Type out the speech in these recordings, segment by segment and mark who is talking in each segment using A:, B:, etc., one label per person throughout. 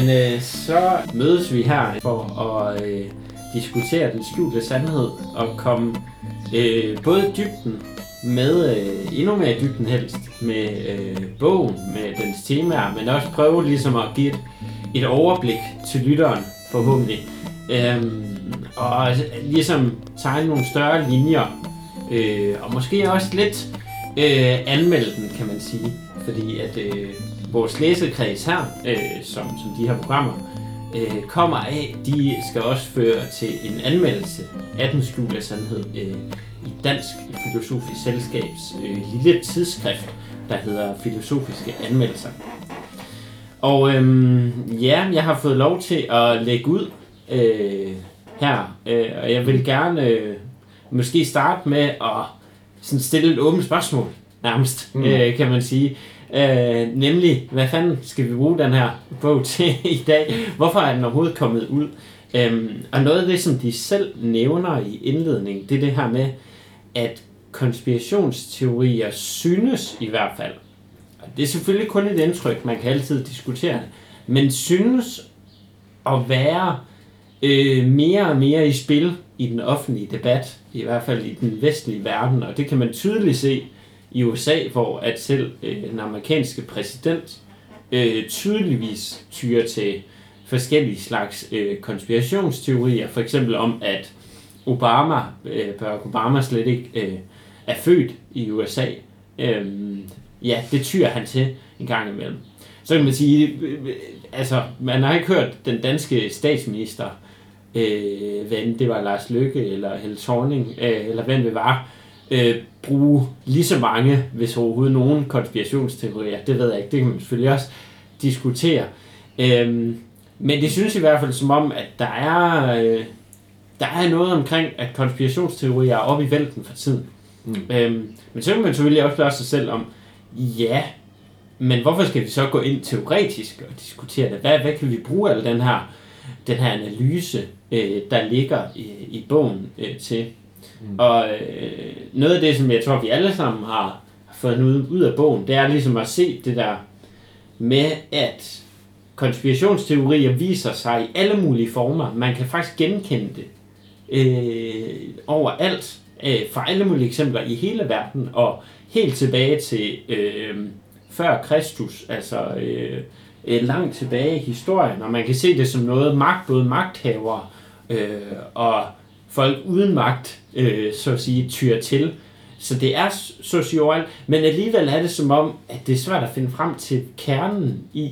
A: Jamen, øh, så mødes vi her for at øh, diskutere den skjulte sandhed og komme øh, både dybden med, øh, endnu mere dybden helst, med øh, bogen, med dens temaer, men også prøve ligesom at give et, et overblik til lytteren, forhåbentlig. Øhm, og altså, ligesom tegne nogle større linjer, øh, og måske også lidt øh, anmelde den, kan man sige. Fordi at øh, vores læsekreds her, øh, som, som de her programmer, øh, kommer af, de skal også føre til en anmeldelse af den skjulte sandhed øh, i Dansk Filosofisk Selskabs øh, lille tidsskrift, der hedder Filosofiske Anmeldelser. Og øhm, ja, jeg har fået lov til at lægge ud øh, her, øh, og jeg vil gerne øh, måske starte med at sådan stille et åbent spørgsmål, nærmest, mm. øh, kan man sige. Øh, nemlig, hvad fanden skal vi bruge den her bog til i dag? Hvorfor er den overhovedet kommet ud? Øh, og noget af det, som de selv nævner i indledningen, det er det her med, at konspirationsteorier synes i hvert fald, og det er selvfølgelig kun et indtryk, man kan altid diskutere det, men synes at være øh, mere og mere i spil i den offentlige debat, i hvert fald i den vestlige verden, og det kan man tydeligt se i USA, hvor at selv øh, den amerikanske præsident øh, tydeligvis tyrer til forskellige slags øh, konspirationsteorier, for eksempel om, at Obama, øh, Barack Obama slet ikke øh, er født i USA. Øh, ja, det tyrer han til en gang imellem. Så kan man sige, øh, øh, altså, man har ikke hørt den danske statsminister øh, hvad det var Lars Lykke eller Helle Thorning, øh, eller hvem det var, øh, bruge lige så mange, hvis overhovedet nogen konspirationsteorier. Det ved jeg ikke, det kan man selvfølgelig også diskutere. Øh, men det synes i hvert fald som om, at der er, øh, der er noget omkring, at konspirationsteorier er oppe i vælten for tiden. Mm. Øh, men så kan man selvfølgelig også spørge sig selv om, ja, men hvorfor skal vi så gå ind teoretisk og diskutere det? Hvad, hvad kan vi bruge al den her, den her analyse øh, der ligger i, i bogen øh, til. Mm. Og øh, noget af det, som jeg tror, vi alle sammen har fået ud, ud af bogen, det er ligesom at se det der med, at konspirationsteorier viser sig i alle mulige former. Man kan faktisk genkende det øh, overalt, øh, fra alle mulige eksempler i hele verden, og helt tilbage til øh, før Kristus, altså øh, øh langt tilbage i historien, og man kan se det som noget magt, både magthavere øh, og folk uden magt, øh, så at sige, tyrer til. Så det er socialt, men alligevel er det som om, at det er svært at finde frem til kernen i,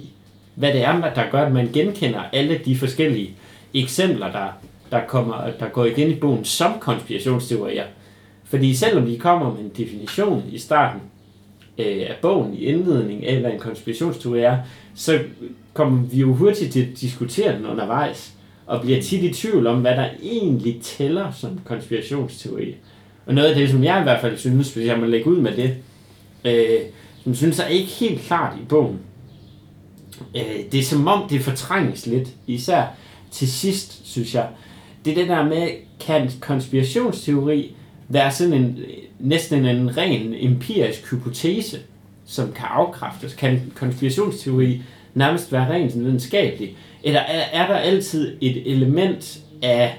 A: hvad det er, der gør, at man genkender alle de forskellige eksempler, der, der, kommer, der går igen i bogen som konspirationsteorier. Fordi selvom de kommer med en definition i starten øh, af bogen, i indledningen af, hvad en konspirationsteori er, så kommer vi jo hurtigt til at diskutere den undervejs og bliver tit i tvivl om, hvad der egentlig tæller som konspirationsteori. Og noget af det, som jeg i hvert fald synes, hvis jeg må lægge ud med det, øh, som synes er ikke helt klart i bogen, øh, det er som om, det fortrænges lidt, især til sidst, synes jeg. Det er det der med, kan konspirationsteori være sådan en, næsten en ren empirisk hypotese, som kan afkræftes? Kan konspirationsteori nærmest være rent videnskabelig? Eller er, er der altid et element af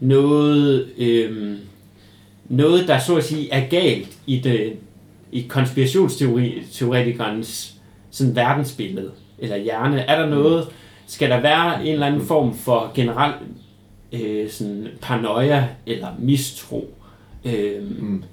A: noget, øhm, noget, der så at sige er galt i, det, i konspirationsteoretikernes sådan verdensbillede eller hjerne? Er der noget, skal der være en eller anden form for generel øh, sådan paranoia eller mistro? Øh, mm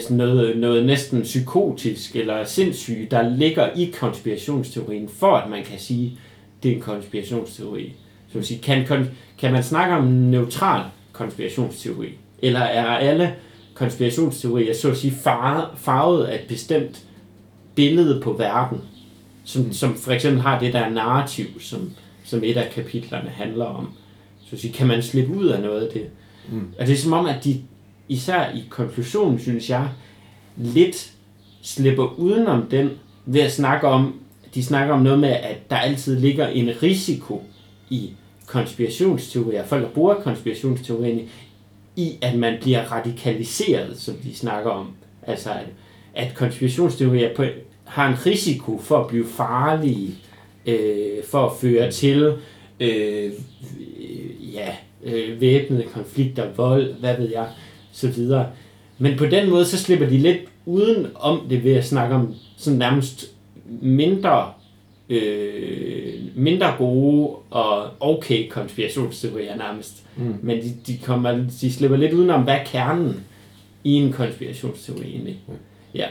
A: sådan noget, noget næsten psykotisk eller sindssygt, der ligger i konspirationsteorien, for at man kan sige, det er en konspirationsteori. Så sige, kan, kan man snakke om neutral konspirationsteori? Eller er alle konspirationsteorier så at sige farvet, farvet af et bestemt billede på verden, som, mm. som for eksempel har det der narrativ, som, som et af kapitlerne handler om. Så at sige, kan man slippe ud af noget af det? Mm. Og det er som om, at de især i konklusionen, synes jeg, lidt slipper udenom den ved at snakke om, de snakker om noget med, at der altid ligger en risiko i konspirationsteorier, folk der bruger konspirationsteorien, i at man bliver radikaliseret, som de snakker om. Altså, at, at konspirationsteorier på, har en risiko for at blive farlige øh, for at føre til øh, ja, øh, væbnede konflikter, vold, hvad ved jeg, så videre. Men på den måde, så slipper de lidt uden om det ved at snakke om sådan nærmest mindre øh, mindre gode og okay konspirationsteorier nærmest. Mm. Men de, de, kommer, de slipper lidt udenom, hvad er kernen i en konspirationsteori egentlig. Mm. Ja.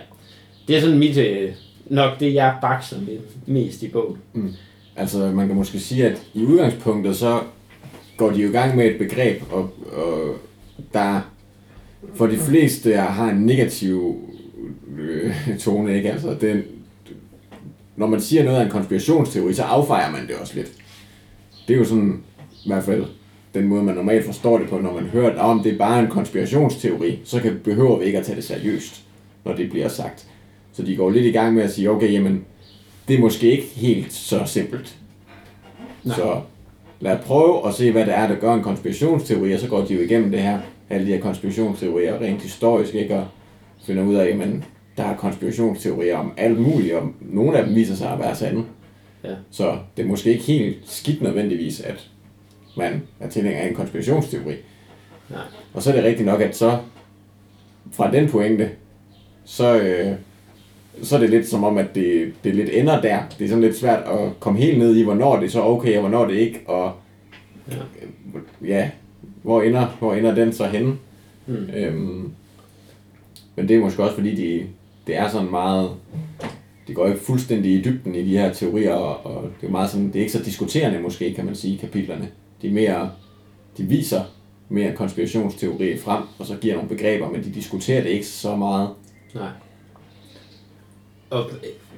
A: Det er sådan mit, øh, nok det, jeg bakser med mest i bogen. Mm.
B: Altså, man kan måske sige, at i udgangspunktet, så går de jo i gang med et begreb, og, og der for de fleste har en negativ øh, tone, ikke? Altså, den, når man siger noget af en konspirationsteori, så affejer man det også lidt. Det er jo sådan, i hvert fald den måde, man normalt forstår det på, når man hører, om det er bare en konspirationsteori, så kan, behøver vi ikke at tage det seriøst, når det bliver sagt. Så de går lidt i gang med at sige, okay, jamen, det er måske ikke helt så simpelt. Nej. Så lad os prøve at se, hvad det er, der gør en konspirationsteori, og så går de jo igennem det her, alle de her konspirationsteorier, rent historisk, ikke? Og finder ud af, jamen, der er konspirationsteorier om alt muligt, og nogle af dem viser sig at være sande. Ja. Så det er måske ikke helt skidt nødvendigvis, at man er tilhænger af en konspirationsteori. Nej. Og så er det rigtigt nok, at så fra den pointe, så, øh, så er det lidt som om, at det, det lidt ender der. Det er sådan lidt svært at komme helt ned i, hvornår det er så okay, og hvornår det ikke, og ja, ja hvor, ender, hvor ender den så henne? Mm. Øhm, men det er måske også fordi, de, det er sådan meget, det går ikke fuldstændig i dybden i de her teorier, og, og det er meget sådan, det er ikke så diskuterende måske, kan man sige, kapitlerne. De er mere, de viser mere konspirationsteori frem, og så giver nogle begreber, men de diskuterer det ikke så meget. Nej.
A: Og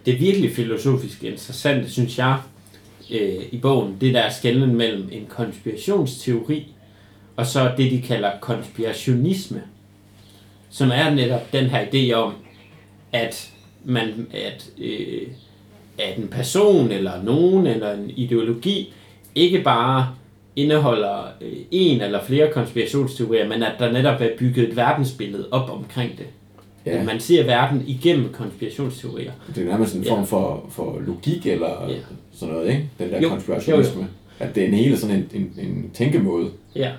A: det er virkelig filosofisk interessant, synes jeg, øh, i bogen, det der er skælden mellem en konspirationsteori, og så det, de kalder konspirationisme, som er netop den her idé om, at man, at, øh, at en person eller nogen eller en ideologi ikke bare indeholder øh, en eller flere konspirationsteorier, men at der netop er bygget et verdensbillede op omkring det. Ja. Man ser verden igennem konspirationsteorier.
B: Det er nærmest en form ja. for, for logik eller ja. sådan noget, ikke? Den der jo, konspirationisme. Jo, jo. At det er en hele sådan en, en, en tænkemåde.
A: Ja.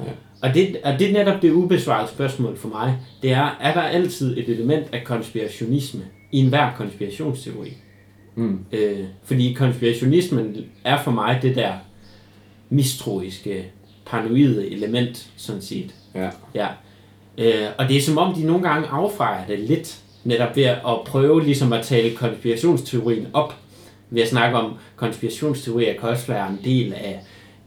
A: Ja. Og det, og det er netop det ubesvarede spørgsmål for mig. Det er, er der altid et element af konspirationisme i enhver konspirationsteori? Mm. Øh, fordi konspirationismen er for mig det der mistroiske, paranoide element, sådan set. Ja. ja. Øh, og det er som om, de nogle gange affejer det lidt, netop ved at prøve ligesom at tale konspirationsteorien op, ved at snakke om, konspirationsteorier kan også være en del af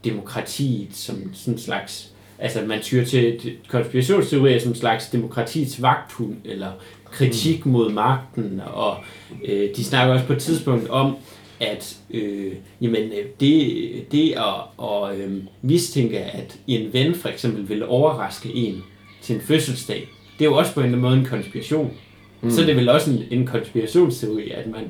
A: demokratiet som sådan en slags altså man tyrer til konspirationsteorier som en slags demokratiets vagthund, eller kritik mm. mod magten, og øh, de snakker også på et tidspunkt om, at øh, jamen, øh, det, det at, at øh, mistænke, at en ven for eksempel vil overraske en til en fødselsdag, det er jo også på en måde en konspiration. Mm. Så er det vel også en, en konspirationsteori, at man,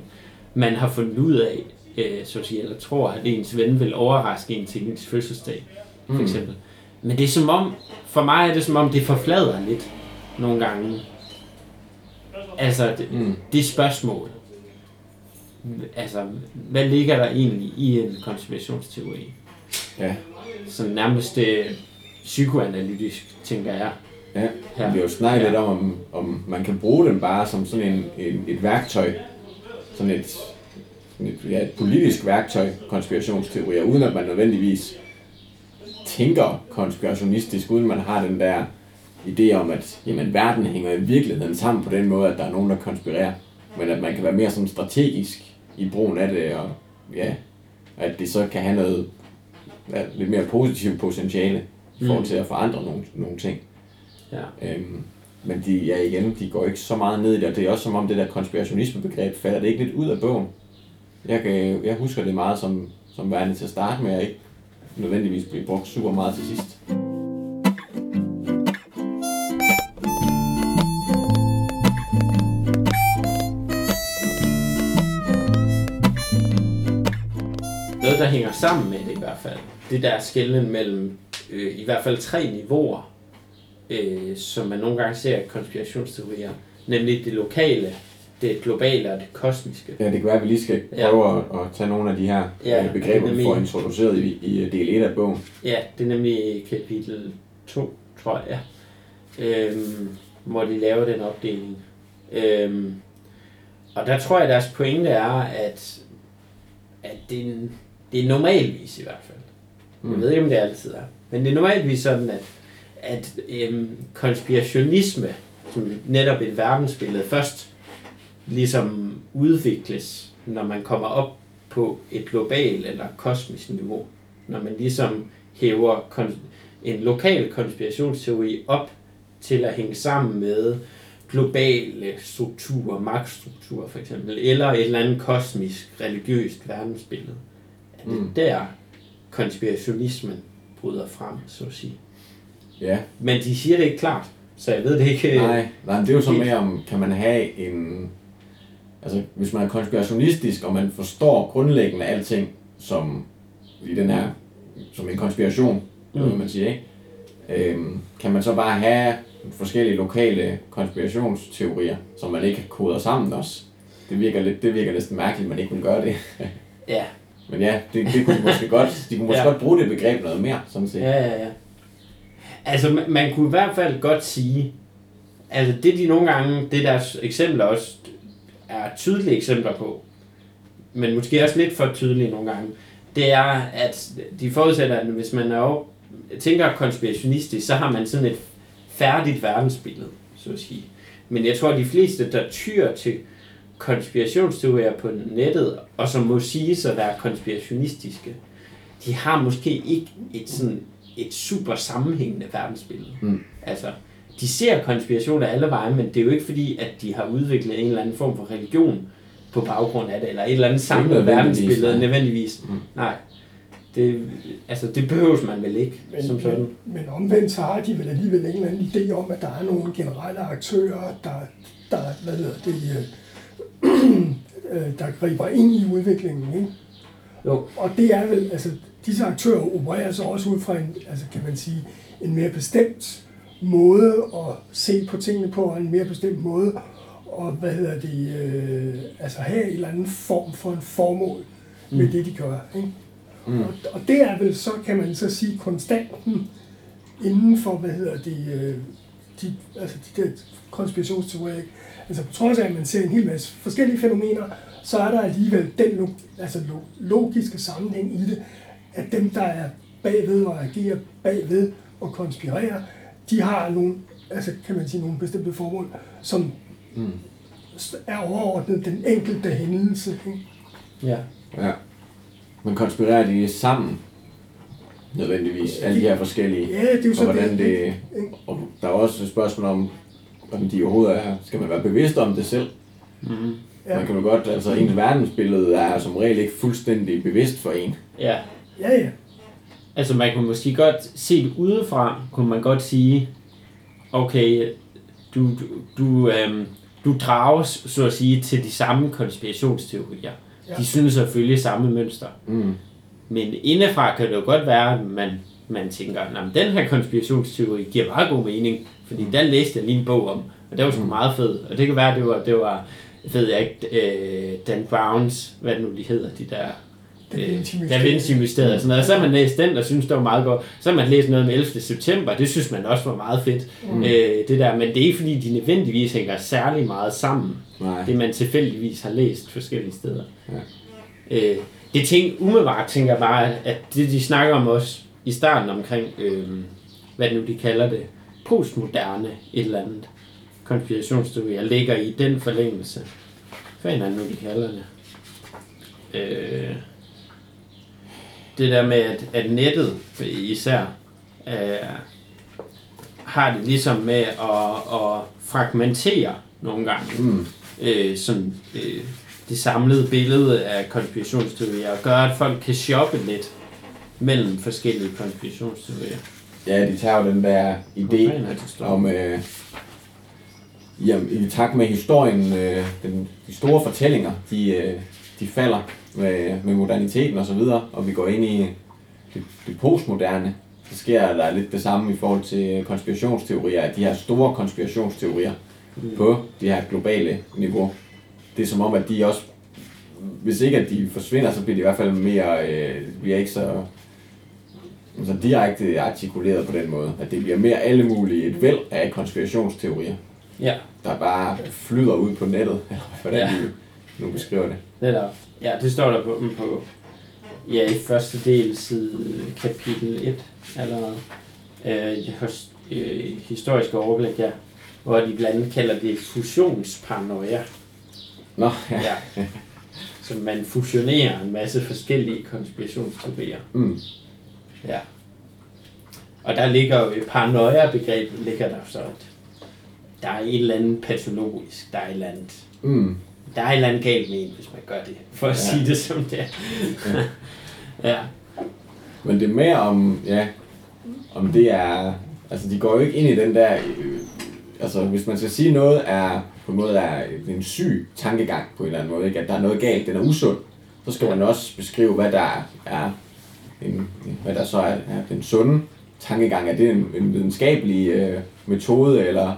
A: man har fundet ud af, øh, så at sige, eller tror, at ens ven vil overraske en til ens fødselsdag, for mm. eksempel. Men det er som om, for mig er det som om, det forflader lidt nogle gange. Altså, det, mm. det spørgsmål. Altså, hvad ligger der egentlig i en konspirationsteori? Ja. Så nærmest øh, psykoanalytisk, tænker jeg.
B: Ja, her. vi har jo snakket ja. lidt om, om, om man kan bruge den bare som sådan en, en, et værktøj. Sådan et, et, ja, et politisk værktøj, konspirationsteorier, uden at man nødvendigvis tænker konspirationistisk, uden man har den der idé om, at jamen, verden hænger i virkeligheden sammen på den måde, at der er nogen, der konspirerer. Men at man kan være mere sådan strategisk i brugen af det, og ja, at det så kan have noget ja, lidt mere positivt potentiale i forhold til at forandre nogle, nogle ting. Ja. Øhm, men de, ja, igen, de går ikke så meget ned i det, og det er også som om det der konspirationisme-begreb falder det ikke lidt ud af bogen. Jeg, kan, jeg husker det meget som, som værende til at starte med, at ikke nødvendigvis blive brugt super meget til sidst.
A: Noget, der hænger sammen med det i hvert fald, det der skælden mellem øh, i hvert fald tre niveauer, øh, som man nogle gange ser i konspirationsteorier, nemlig det lokale, det globale og det kosmiske.
B: Ja, det kan være, at vi lige skal
A: Ja.
B: prøve at, at tage nogle af de her
A: Ja,
B: ja, begreber, vi
A: nemlig-
B: får introduceret i, i del 1 af bogen.
A: Ja, det er nemlig kapitel 2, tror jeg, øhm, hvor de laver den opdeling. Øhm, og der tror jeg, at deres pointe er, at, at det, er, det er normalvis i hvert fald. Mm. Jeg
B: Mm.
A: ved ikke, om det altid er. Men det er normalvis sådan, at, at øhm, konspirationisme, som netop et verdensbillede, først ligesom udvikles, når man kommer op på et globalt eller kosmisk niveau. Når man ligesom hæver en lokal konspirationsteori op til at hænge sammen med globale strukturer, magtstrukturer for eksempel, eller et eller andet kosmisk, religiøst verdensbillede. At det er
B: Mm.
A: der konspirationismen bryder frem, så at sige.
B: Ja,
A: Men de siger det ikke klart, så jeg ved det ikke.
B: nej, nej, men det er jo så mere om, kan man have en... Altså, hvis man er konspirationistisk, og man forstår grundlæggende alting som i den her, som en konspiration, mm. Man siger, ikke? Øhm, kan man så bare have forskellige lokale konspirationsteorier, som man ikke koder sammen også? Det virker, lidt, det virker næsten mærkeligt, at man ikke vil gøre det.
A: Ja,
B: Men ja, det, det kunne de måske godt, de kunne måske
A: Ja.
B: godt bruge det begreb noget mere, sådan set.
A: ja, ja, ja. Altså, man, man kunne i hvert fald godt sige, altså det de nogle gange, det deres eksempler også er tydelige eksempler på, men måske også lidt for tydelige nogle gange, det er, at de forudsætter, at hvis man er jo, tænker konspirationistisk, så har man sådan et færdigt verdensbillede, så at sige. Men jeg tror, at de fleste, der tyr til konspirationsteorier på nettet, og som må sige at være konspirationistiske, de har måske ikke et sådan et super sammenhængende verdensbillede.
B: Mm.
A: Altså, de ser konspirationer alle veje, men det er jo ikke fordi, at de har udviklet en eller anden form for religion på baggrund af det, eller et eller andet samlet verdensbillede nødvendigvis.
B: Mm.
A: Nej. Det, altså, det behøves man vel ikke,
C: Men,
A: som sådan.
C: men, men omvendt så har de vel alligevel en eller anden idé om, at der er nogle generelle aktører, der, der, hvad hedder det, øh, der griber ind i udviklingen. Ikke?
A: Jo.
C: Og det er vel, altså disse aktører opererer så også ud fra en, altså kan man sige, en mere bestemt måde at se på tingene på, og en mere bestemt måde at, hvad hedder det, øh, altså have en eller anden form for en formål med
A: Mm.
C: det, de gør. Ikke?
B: Mm.
C: Og, og det er vel så, kan man så sige, konstanten inden for, hvad hedder det, øh, de, altså de der konspirationsteorier. ikke? Altså på trods af, at man ser en hel masse forskellige fænomener, så er der alligevel den lo, altså lo, logiske sammenhæng i det, at dem, der er bagved og agerer bagved og konspirerer, de har nogle, altså kan man sige, nogle bestemte formål, som
B: Mm.
C: er overordnet den enkelte hændelse. Ikke?
A: Ja.
B: Ja. Men konspirerer de sammen? Nødvendigvis. Alle de her forskellige.
C: Ja, det er jo
B: Og
C: så
B: hvordan det...
C: ikke?
B: Og der er også et spørgsmål om, om de overhovedet er... Skal man være bevidst om det selv?
A: Mm-hmm.
C: Ja.
B: Man kan jo godt... Altså, ens verdensbillede er som regel ikke fuldstændig bevidst for en.
A: Ja.
C: Ja, ja.
A: Altså man kunne måske godt se det udefra, kunne man godt sige, okay, du, du, du, øhm, du drages, så at sige, til de samme konspirationsteorier.
C: Ja.
A: De synes at følge samme mønster.
B: Mm.
A: Men indefra kan det jo godt være, at man, man tænker, at den her konspirationsteori giver meget god mening, fordi den læste jeg lige en bog om, og det var sgu meget fed. Og det kan være, at det var, det var ved jeg ikke, øh, Dan Browns, hvad det nu de hedder, de der
C: Da Vinci
A: øh, Da Vinci Mysteriet og sådan noget. Og så har man læst den, og synes, det var meget godt. Så har man læst noget med 11. september, det synes man også var meget fedt. Mm. Øh, det der. Men det er ikke fordi, de nødvendigvis hænger særlig meget sammen.
B: Nej.
A: Det man tilfældigvis har læst forskellige steder.
B: Ja.
A: Øh, det ting, umiddelbart tænker jeg bare, at det de snakker om også i starten omkring, øh, hvad nu de kalder det, postmoderne et eller andet konspirationsteorier, ligger i den forlængelse. Hvad er nu, de kalder det? Øh, det der med, at, at nettet især øh, har det ligesom med at, at fragmentere nogle gange
B: Mm.
A: øh, sådan, øh, det samlede billede af konspirationsteorier og gøre, at folk kan shoppe lidt mellem forskellige konspirationsteorier.
B: Ja, de tager jo den der idé om, øh, jamen, i takt med historien, øh, den, de store fortællinger, de, øh, de falder med, med moderniteten og så videre, og vi går ind i det, det postmoderne, så sker der lidt det samme i forhold til konspirationsteorier, at de her store konspirationsteorier mm. på det her globale niveau, det er som om, at de også, hvis ikke at de forsvinder, så bliver de i hvert fald mere, øh, bliver ikke så, så direkte artikuleret på den måde. At det bliver mere alle mulige, et væld af konspirationsteorier,
A: Ja,
B: der bare flyder ud på nettet, eller hvordan
A: Ja.
B: de nu beskriver det.
A: netop. Ja, det står der på, på ja, i første del side kapitel 1, eller øh, hos, øh, historiske overblik, ja, hvor de blandt andet kalder det fusionsparanoia.
B: Nå, ja.
A: Ja. Så man fusionerer en masse forskellige konspirationsteorier.
B: Mm.
A: Ja. Og der ligger jo i paranoia-begrebet, ligger der så, at der er et eller andet patologisk, der er et eller andet,
B: Mm.
A: Der er et eller andet galt med en, hvis man gør det, for at
B: Ja.
A: sige det som det er. ja.
B: Men det er mere om, ja, om det er, altså de går jo ikke ind i den der, øh, altså hvis man skal sige noget er, på en måde er en syg tankegang på en eller anden måde, ikke? at der er noget galt, den er usund, så skal man også beskrive, hvad der er, en, hvad der så er, er den sunde tankegang. Er det en, en videnskabelig øh, metode, eller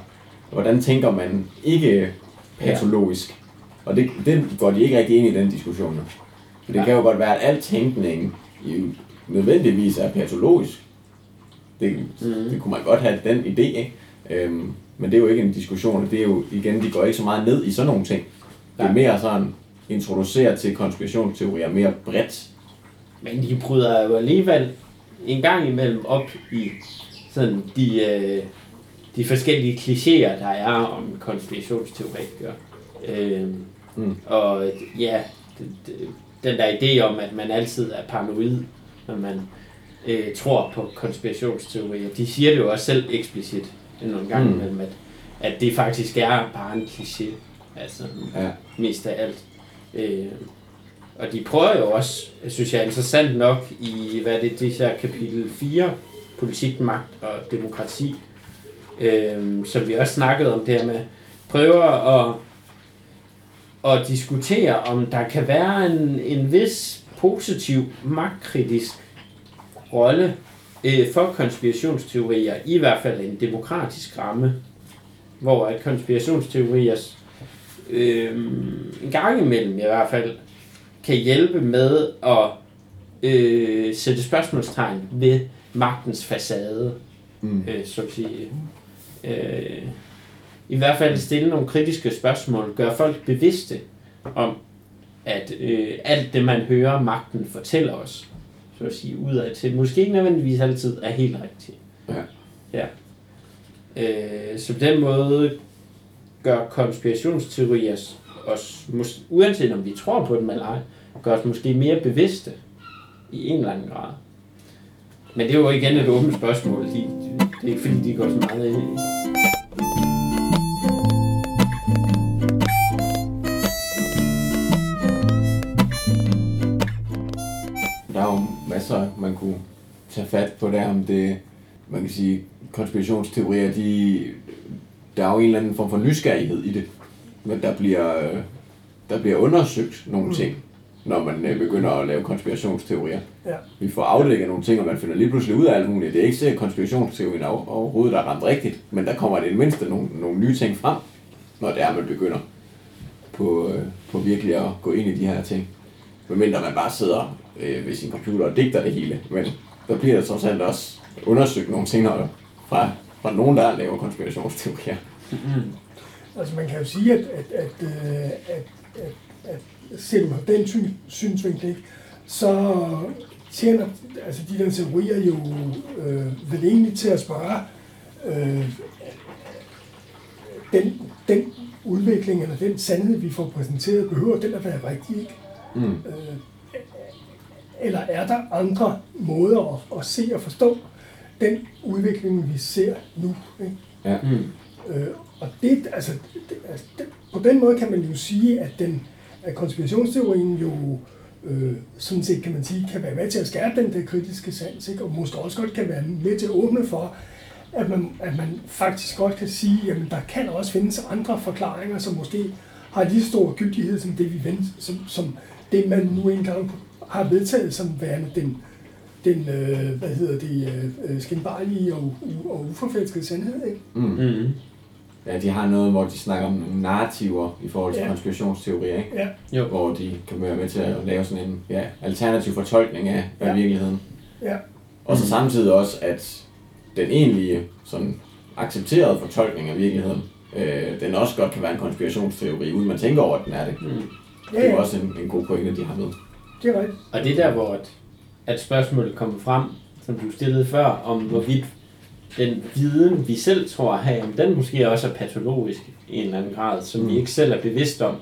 B: hvordan tænker man ikke patologisk? Og det, det går de ikke rigtig ind i den diskussion. For det
A: Ja.
B: kan jo godt være, at al tænkning jo nødvendigvis er patologisk. Det,
A: Mhm.
B: det kunne man godt have den idé, ikke? Øhm, men det er jo ikke en diskussion, og det er jo igen, de går ikke så meget ned i sådan nogle ting. Det er mere sådan introducere til konspirationsteorier mere bredt.
A: Men de bryder jo alligevel en gang imellem op i sådan de, øh, de forskellige klichéer, der er om konspirationsteoretikere. Øh,
B: Mm.
A: Og ja, det, det, den der idé om, at man altid er paranoid, når man øh, tror på konspirationsteorier, de siger det jo også selv eksplicit nogle gange
B: Mm.
A: imellem, at, at det faktisk er bare en kliché. Altså,
B: Ja.
A: mest af alt. Øh, og de prøver jo også, synes jeg er interessant nok, i hvad er det, det her kapitel 4, politik, magt og demokrati, øh, som vi også snakkede om det her med, prøver at, at diskutere, om der kan være en, en vis positiv magtkritisk rolle øh, for konspirationsteorier, i hvert fald en demokratisk ramme, hvor at konspirationsteorier øh, en gang imellem i hvert fald kan hjælpe med at øh, sætte spørgsmålstegn ved magtens facade,
B: Mm.
A: øh, så at sige. Øh, I hvert fald stille nogle kritiske spørgsmål, gøre folk bevidste om, at øh, alt det, man hører magten fortæller os, så at sige, udad til, måske ikke nødvendigvis altid er helt rigtigt.
B: Ja.
A: ja. Øh, så på den måde gør konspirationsteorier os, mås- uanset om vi tror på dem eller ej, gør os måske mere bevidste i en eller anden grad. Men det er jo igen et åbent spørgsmål. De, det er ikke fordi, de går så meget
B: kunne tage fat på der, om det, man kan sige, konspirationsteorier, de, der er jo en eller anden form for nysgerrighed i det. Men der bliver, øh, der bliver undersøgt nogle
C: Mm.
B: ting, når man øh, begynder at lave konspirationsteorier.
C: Ja.
B: Vi får afdækket nogle ting, og man finder lige pludselig ud af alt muligt. Det er ikke sikkert, at konspirationsteorien over- overhovedet er ramt rigtigt, men der kommer i det mindste nogle, nogle nye ting frem, når det er, man begynder på, øh, på virkelig at gå ind i de her ting. Medmindre man bare sidder øh, ved sin computer og digter det hele. Men der bliver der trods alt også undersøgt nogle ting fra, fra nogen, der laver konspirationsteorier.
C: Altså man kan jo sige, at, at, at, øh, at, at, at på den syn, synsvinkel, ikke, så tjener altså de der teorier jo øh, vel egentlig til at spørge øh, den, den udvikling eller den sandhed, vi får præsenteret, behøver den at være rigtig, ikke?
B: Mm.
C: Øh, eller er der andre måder at, at se og forstå den udvikling, vi ser nu? Ikke?
B: Ja.
A: Mm.
C: Øh, og det, altså, det, altså det, på den måde kan man jo sige, at, den, at konspirationsteorien jo øh, sådan set, kan man sige, kan være med til at skærpe den der kritiske sans, ikke? og måske også godt kan være med til at åbne for, at man, at man faktisk godt kan sige, jamen der kan også findes andre forklaringer, som måske har lige stor gyldighed som det, vi vent, som, som det, man nu engang har vedtaget som værende den, den øh, hvad hedder det, øh, skinbarlige og, og uforfælskede sandhed. Ikke?
B: Mm.
A: Mm.
B: ja, de har noget, hvor de snakker om narrativer i forhold til
C: Ja.
B: konspirationsteorier, ikke?
C: Ja,
A: Jo.
B: hvor de kan være med til at lave sådan en ja, alternativ fortolkning af, af
C: Ja.
B: virkeligheden.
C: ja,
B: Og så samtidig også, at den egentlige sådan, accepterede fortolkning af virkeligheden, øh, den også godt kan være en konspirationsteori, uden man tænker over, at den er det.
A: Mm.
B: Det
C: ja,
B: er jo også en, en god pointe, de har med.
C: Det er rigtigt.
A: Og det er der, hvor at, at spørgsmålet kommer frem, som du stillede før, om hvorvidt den viden, vi selv tror at have, om den måske også er patologisk i en eller anden grad, som vi
B: Mm.
A: ikke selv er bevidst om,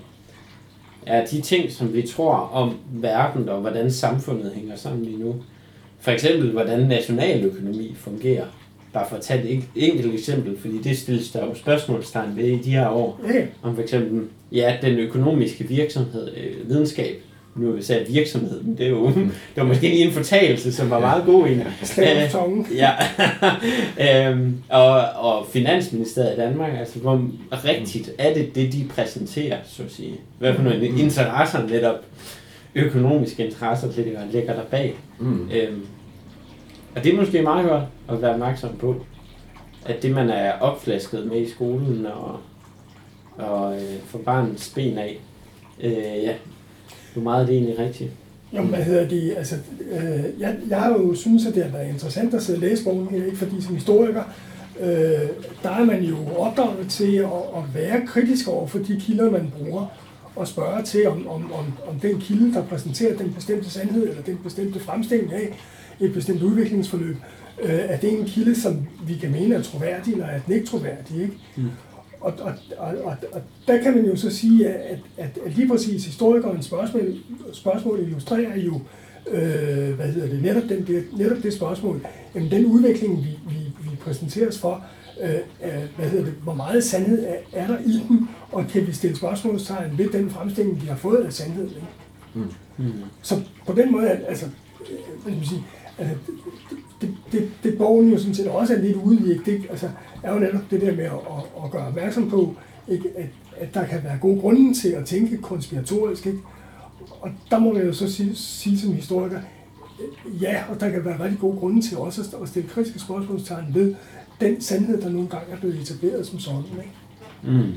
A: er de ting, som vi tror om verden og hvordan samfundet hænger sammen lige nu. For eksempel, hvordan nationaløkonomi fungerer. Bare for at tage et en- enkelt eksempel, fordi det stilles der jo spørgsmålstegn ved i de her år om for eksempel, ja, den økonomiske virksomhed, øh, videnskab, nu vil jeg sige virksomhed, men det er jo, det var måske lige en fortalelse, som var meget god
C: på tongen.
A: Ja, øhm, og, og Finansministeriet i Danmark, altså hvor rigtigt er det det, de præsenterer, så at sige? Hvad for nogle interesser netop, økonomiske interesser, det der ligger der bag?
B: Mm.
A: Øhm, og det er måske meget godt at være opmærksom på, at det man er opflasket med i skolen og, og øh, får barnets ben af, øh, ja, hvor meget er det egentlig rigtigt?
C: Jo, hvad hedder det? Altså, øh, jeg, jeg har jo synes, at det har været interessant at sidde og læse bogen her, ikke? fordi som historiker, øh, der er man jo opdraget til at, at være kritisk over for de kilder, man bruger, og spørge til, om, om, om, om den kilde, der præsenterer den bestemte sandhed, eller den bestemte fremstilling af et bestemt udviklingsforløb, øh, er det en kilde, som vi kan mene er troværdig, eller er den ikke troværdig, ikke?
A: Mm.
C: Og, og, og, og, og der kan man jo så sige, at, at, at lige præcis historikernes spørgsmål, spørgsmål illustrerer jo, øh, hvad hedder det, netop, den, det, netop det spørgsmål, jamen den udvikling, vi, vi, vi præsenteres for, øh, hvad hedder det, hvor meget sandhed er, er der i den, og kan vi stille spørgsmålstegn ved den fremstilling, vi har fået af sandheden. Ikke?
A: Mm.
C: Så på den måde, altså, øh, hvad skal man sige, altså, det, det, det borgen jo sådan set også er lidt ude i, ikke? det altså, er jo netop det der med at, at, at gøre opmærksom på, ikke? At, at der kan være gode grunde til at tænke konspiratorisk. Ikke? Og der må man jo så sige, sige som historiker, ja, og der kan være rigtig gode grunde til også at, at stille kritiske spørgsmålstegn ved den sandhed, der nogle gange er blevet etableret som sådan. Ikke?
A: Mm.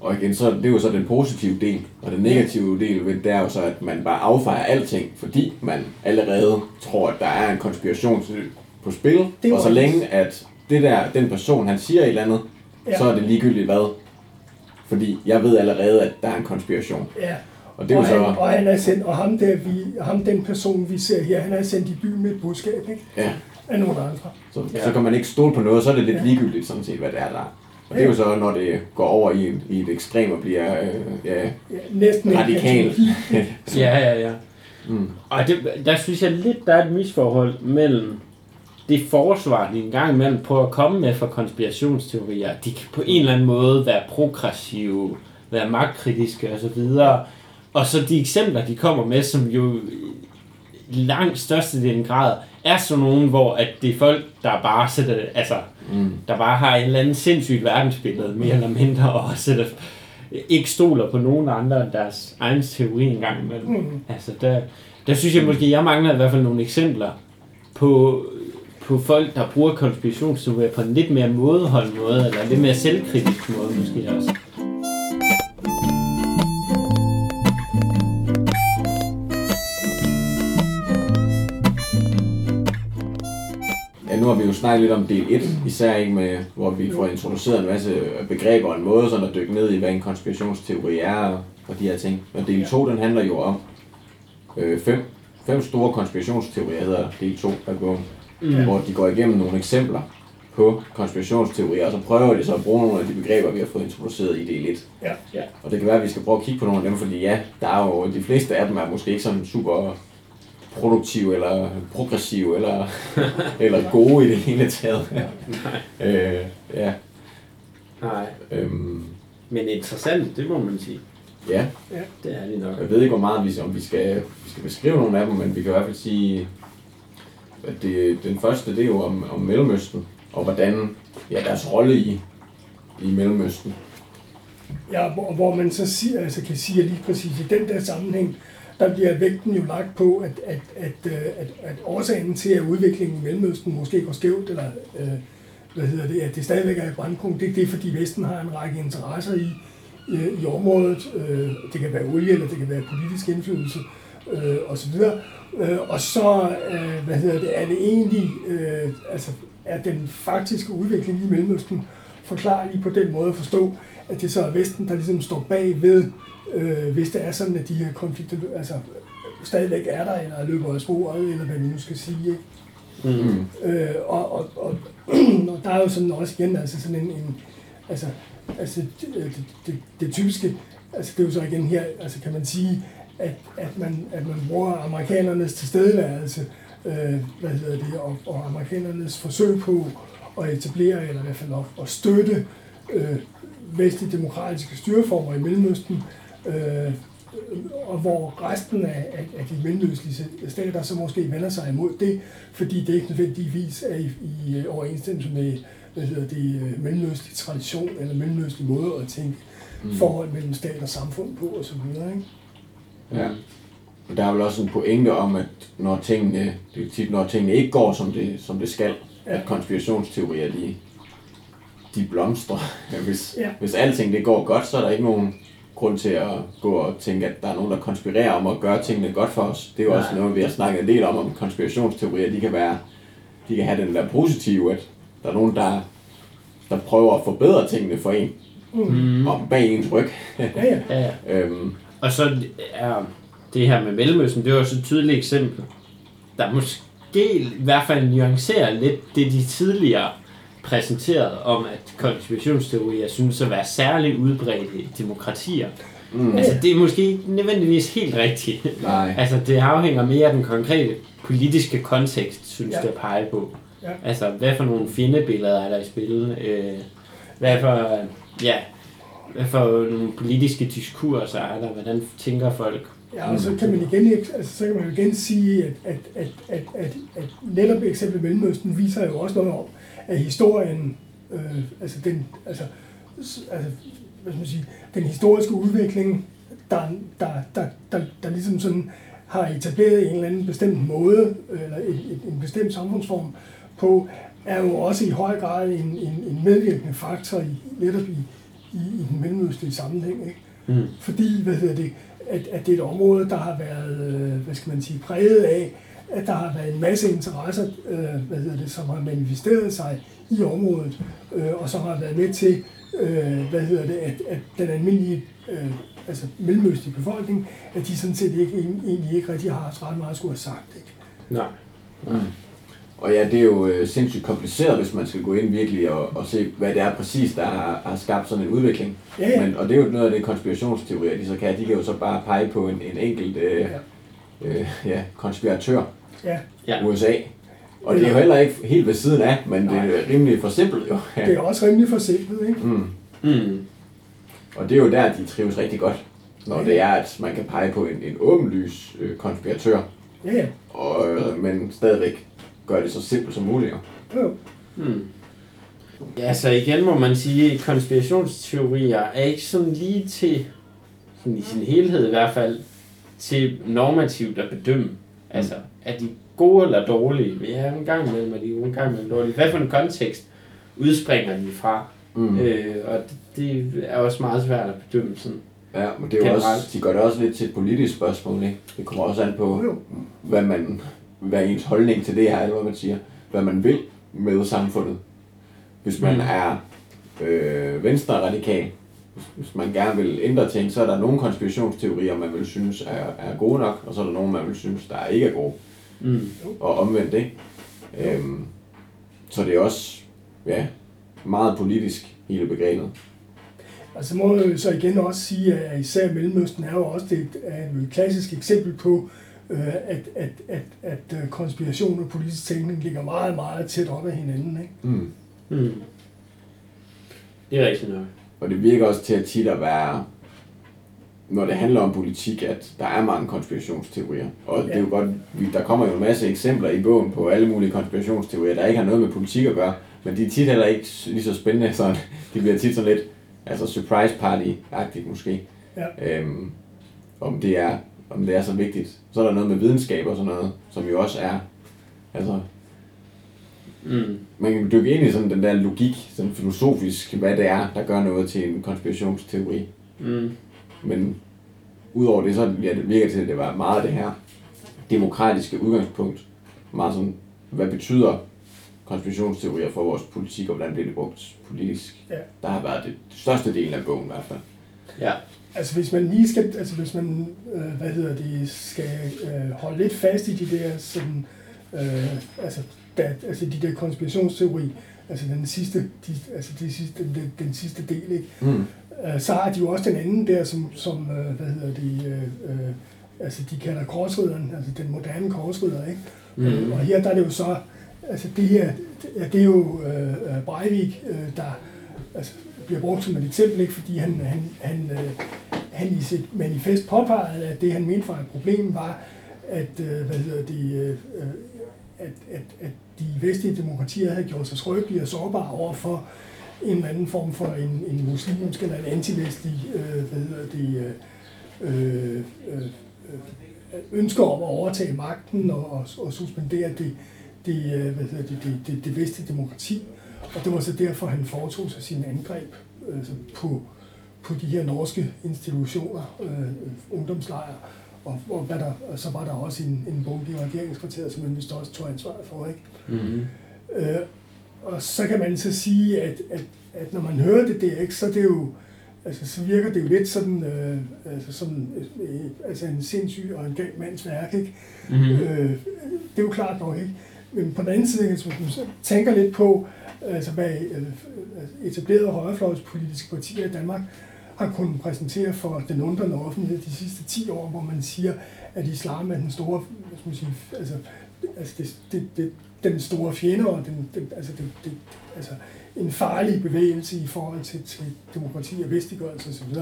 B: Og igen, så det er jo så den positive del, og den negative del ved det er jo så, at man bare affejer alting, fordi man allerede tror, at der er en konspiration på spil,
C: jo
B: og så længe at det der, den person, han siger et eller andet,
C: Ja.
B: så er det ligegyldigt hvad. Fordi jeg ved allerede, at der er en konspiration.
C: Ja.
B: Og det er
C: og, han,
B: så,
C: og, han er sendt, og ham, der, vi, ham, den person, vi ser her, han er sendt i byen med et budskab ikke?
B: ja,
C: af nogle andre.
B: så,
A: Ja.
B: så kan man ikke stole på noget, så er det lidt
C: Ja.
B: ligegyldigt sådan set, hvad det er der. Og det er jo så, når det går over i, et- i et ekstrem og bliver øh, ja,
C: Ja, næsten en
B: radikal.
C: patologi.
A: Ja, ja, ja.
B: mm.
A: Og det, der synes jeg lidt, der er et misforhold mellem det forsvar, de engang imellem prøver at komme med for konspirationsteorier. De kan på en eller anden måde være progressive, være magtkritiske osv. Og så de eksempler, de kommer med, som jo i langt størstedelen grad er sådan nogen, hvor at det er folk, der bare sætter, altså,
B: Mm.
A: der bare har et eller andet sindssygt verdensbillede, mere eller mindre, og sætter, ikke stoler på nogen andre end deres egen teori engang imellem.
C: Mm.
A: Altså, der, der synes jeg måske, jeg mangler i hvert fald nogle eksempler på, på folk, der bruger konspirationsteorier på en lidt mere mådeholdt måde, eller en lidt mere selvkritisk måde måske også.
B: Jo snakket lidt om del 1, især ikke med, hvor vi får introduceret en masse begreber og en måde sådan at dykke ned i, hvad en konspirationsteori er og, og de her ting. Og del 2, den handler jo om øh, fem, fem store konspirationsteorier, hedder del 2 af bogen, mm. hvor de går igennem nogle eksempler på konspirationsteorier, og så prøver de så at bruge nogle af de begreber, vi har fået introduceret i del 1.
C: Ja.
A: Ja.
B: Og det kan være, at vi skal prøve at kigge på nogle af dem, fordi ja, der er jo, de fleste af dem er måske ikke sådan super produktive, eller progressive, eller, eller gode i det hele taget. øh, ja,
A: Nej,
B: øhm,
A: men interessant, det må man sige.
B: ja,
A: Det er det nok.
B: jeg ved ikke, hvor meget vi, om vi skal, vi skal beskrive nogle af dem, men vi kan i hvert fald sige, at det, den første, det er jo om, om Mellemøsten, og hvordan ja, deres rolle i, i Mellemøsten.
C: Ja, hvor, hvor man så siger, altså kan sige, lige præcis i den der sammenhæng, der bliver vægten jo lagt på, at, at, at, øh, at, at årsagen til, at udviklingen i Mellemøsten måske går skævt, eller øh, hvad hedder det, at det stadigvæk er et brandpunkt, det, det er fordi Vesten har en række interesser i, i, i området. Øh, det kan være olie, eller det kan være politisk indflydelse, øh, osv. Øh, og så, øh, hvad hedder det, er det egentlig, øh, altså er den faktiske udvikling i Mellemøsten forklarlig på den måde at forstå, at det så er Vesten, der ligesom står bag ved, øh, hvis det er sådan, at de her konflikter altså, stadigvæk er der, eller løber af sporet, eller hvad vi nu skal sige. Ikke?
A: Mm.
C: Øh, og, og, og, og der er jo sådan også igen altså sådan en, en altså, altså det, det, det, det typiske, altså det er jo så igen her, altså kan man sige, at, at, man, at man bruger amerikanernes tilstedeværelse, øh, hvad hedder det, og, og amerikanernes forsøg på at etablere, eller i hvert fald at, at støtte øh, vestlige demokratiske styreformer i Mellemøsten, øh, og hvor resten af, af, af de mellemøstlige stater så måske vender sig imod det, fordi det ikke nødvendigvis er i, i overensstemmelse med hvad hedder det, øh, mellemøstlig tradition eller mellemøstlig måde at tænke mm. forhold mellem stat og samfund på osv. Ikke?
B: Ja. Og der er vel også en pointe om, at når tingene, det er tit, når tingene ikke går, som det, som det skal, ja. at konspirationsteorier, de, de blomstrer. Ja, hvis,
C: Ja.
B: hvis alting det går godt, så er der ikke nogen grund til at gå og tænke, at der er nogen, der konspirerer om at gøre tingene godt for os. Det er jo også noget, vi har snakket en del om, om konspirationsteorier. De kan være, de kan have den der positive, at der er nogen, der, der prøver at forbedre tingene for en,
A: Mm.
B: om bag ens ryg.
C: Ja, ja.
A: Ja,
B: øhm,
A: Og så er det her med Mellemøsten, det var også et tydeligt eksempel, der måske i hvert fald nuancerer lidt det, de tidligere præsenterede om, at konspirationsteorier synes at være særligt udbredte i demokratier.
B: mm,
A: Altså, det er måske ikke nødvendigvis helt rigtigt.
B: nej.
A: Altså, det afhænger mere af den konkrete politiske kontekst, synes
C: Ja.
A: at pege på.
C: Ja.
A: Altså, hvad for nogle fjendebilleder er der i spil? Øh, hvad for, ja, hvad for nogle politiske diskurser er der? Hvordan tænker folk?
C: Ja, og så kan man igen, altså, så kan man igen sige, at, at, at, at, at, at netop eksempel Mellemøsten viser jo også noget om, at historien, øh, altså den, altså, altså, hvad skal man sige, den historiske udvikling, der, der, der, der, der ligesom sådan har etableret en eller anden bestemt måde, eller en, en, en bestemt samfundsform på, er jo også i høj grad en, en, en medvirkende faktor i, netop i, i, i den mellemøstlige sammenhæng. Ikke?
A: Mm.
C: fordi hvad hedder det, at, at det er et område, der har været, øh, hvad skal man sige, præget af, at der har været en masse interesser, øh, hvad hedder det, som har manifesteret sig i området, øh, og som har været med til, øh, hvad hedder det, at, at den almindelige, øh, altså mellemøstlige befolkning, at de sådan set ikke, egentlig ikke rigtig har ret meget at skulle have sagt. Ikke?
A: Nej.
B: Mm. Og ja, det er jo øh, sindssygt kompliceret, hvis man skal gå ind virkelig og, og se, hvad det er præcis, der har, har skabt sådan en udvikling.
C: Ja, ja.
B: Men, og det er jo noget af det konspirationsteorier, de så kan. De kan jo så bare pege på en, en enkelt øh, øh, ja, konspiratør,
C: Ja,
A: Ja.
B: USA. Og det er jo heller ikke helt ved siden af, men det er rimelig forsimplet jo.
C: det er også rimelig forsimplet, ikke?
B: Mm.
A: Mm.
B: Og det er jo der, de trives rigtig godt. Når det er, at man kan pege på en, en åbenlys øh, konspiratør,
C: Ja, ja.
B: og, øh, men stadigvæk gør det så simpelt som muligt. Jo.
C: Jo.
A: Hmm. Ja, så igen må man sige, at konspirationsteorier er ikke sådan lige til, sådan i sin helhed i hvert fald, til normativt at bedømme. Altså, er de gode eller dårlige? Ja, en gang imellem er de gode, en gang imellem dårlige. Hvad for en kontekst udspringer de fra?
B: Mm.
A: Øh, og det, det er også meget svært at bedømme sådan.
B: Ja, men det er jo
A: Generelt.
B: også, de gør det også lidt til et politisk spørgsmål, ikke? Det kommer også an på,
C: Jo.
B: hvad, man, hvad ens holdning til det er, eller hvad man siger. Hvad man vil med samfundet. Hvis man
A: Mm.
B: er øh, venstre radikal, hvis, hvis man gerne vil ændre ting, så er der nogle konspirationsteorier, man vil synes er, er gode nok, og så er der nogle, man vil synes, der ikke er gode.
A: Mm.
B: Og omvendt, ikke? Øhm, så det er også ja, meget politisk, hele begrebet.
C: Altså må jeg jo så igen også sige, at især Mellemøsten er jo også det, er et klassisk eksempel på, øh, at, at, at, at øh, konspiration og politisk tænkning ligger meget, meget tæt op ad hinanden. Ikke?
B: Mm.
A: Mm. Det er rigtigt nok.
B: Og det virker også til at tit at være, når det handler om politik, at der er mange konspirationsteorier. Og det er jo godt, vi- der kommer jo en masse eksempler i bogen på alle mulige konspirationsteorier, der ikke har noget med politik at gøre, men de er tit heller ikke lige så spændende, så de bliver tit sådan lidt, altså surprise party-agtigt måske.
C: Ja.
B: Øhm, om det er om det er så vigtigt. Så er der noget med videnskab og sådan noget, som jo også er, altså,
A: Mm.
B: man kan dykke ind i sådan den der logik, sådan filosofisk, hvad det er, der gør noget til en konspirationsteori.
A: Mm.
B: Men udover det, så ja, det virker det til, at det var meget det her demokratiske udgangspunkt. Meget sådan, hvad betyder konspirationsteorier for vores politik, og hvordan bliver det brugt politisk?
C: Ja.
B: Der har været det, det største del af bogen i hvert fald.
A: Ja.
C: Altså hvis man lige skal, altså hvis man, øh, hvad hedder det, skal øh, holde lidt fast i de der sådan, øh, altså, da, altså de der konspirationsteori, altså den sidste, de, altså de sidste, den, den, den sidste del, ikke?
B: Mm.
C: Øh, så har de jo også den anden der, som, som øh, hvad hedder det, øh, øh, altså de kalder korsridderen, altså den moderne korsridder, ikke?
A: Mm.
C: Og her der er det jo så, altså det her, det, det er jo øh, Breivik, øh, der altså, bliver brugt som et eksempel, ikke? fordi han, han, han, øh, han i sit manifest påpegede, at det han mente var et problem var, at, øh, hvad hedder det, øh, at, at, at de vestlige demokratier havde gjort sig skrøbelige og sårbare over for en eller anden form for en, en muslimsk eller en antivestlig øh, hvad hedder det, øh, øh, øh, ønsker om at overtage magten og, og, og suspendere det, det, øh, hvad hedder det, det, det, det vestlige demokrati. Og det var så derfor, han foretog sig sine angreb altså på, på de her norske institutioner, øh, ungdomslejre, og, og, hvad der, og så var der også en, en bombe i regeringskvarteret, som man vist også tog ansvar for. Ikke?
A: Mm.
C: Øh, og så kan man så sige, at, at, at når man hører det der, ikke, så det jo, altså, så virker det jo lidt sådan, øh, altså, sådan øh, altså en sindssyg og en gal mands værk, ikke?
A: Mm.
C: Øh, det er jo klart nok, ikke? Men på den anden side, hvis man tænker lidt på, altså hvad øh, etablerede højrefløjspolitiske partier i Danmark har kunnet præsentere for den undrende offentlighed de sidste 10 år, hvor man siger, at islam er den store, hvad skal man sige, altså, altså det, det, det, den store fjende, og den, den, altså, det, det, altså en farlig bevægelse i forhold til, til demokrati og vestliggørelse osv.,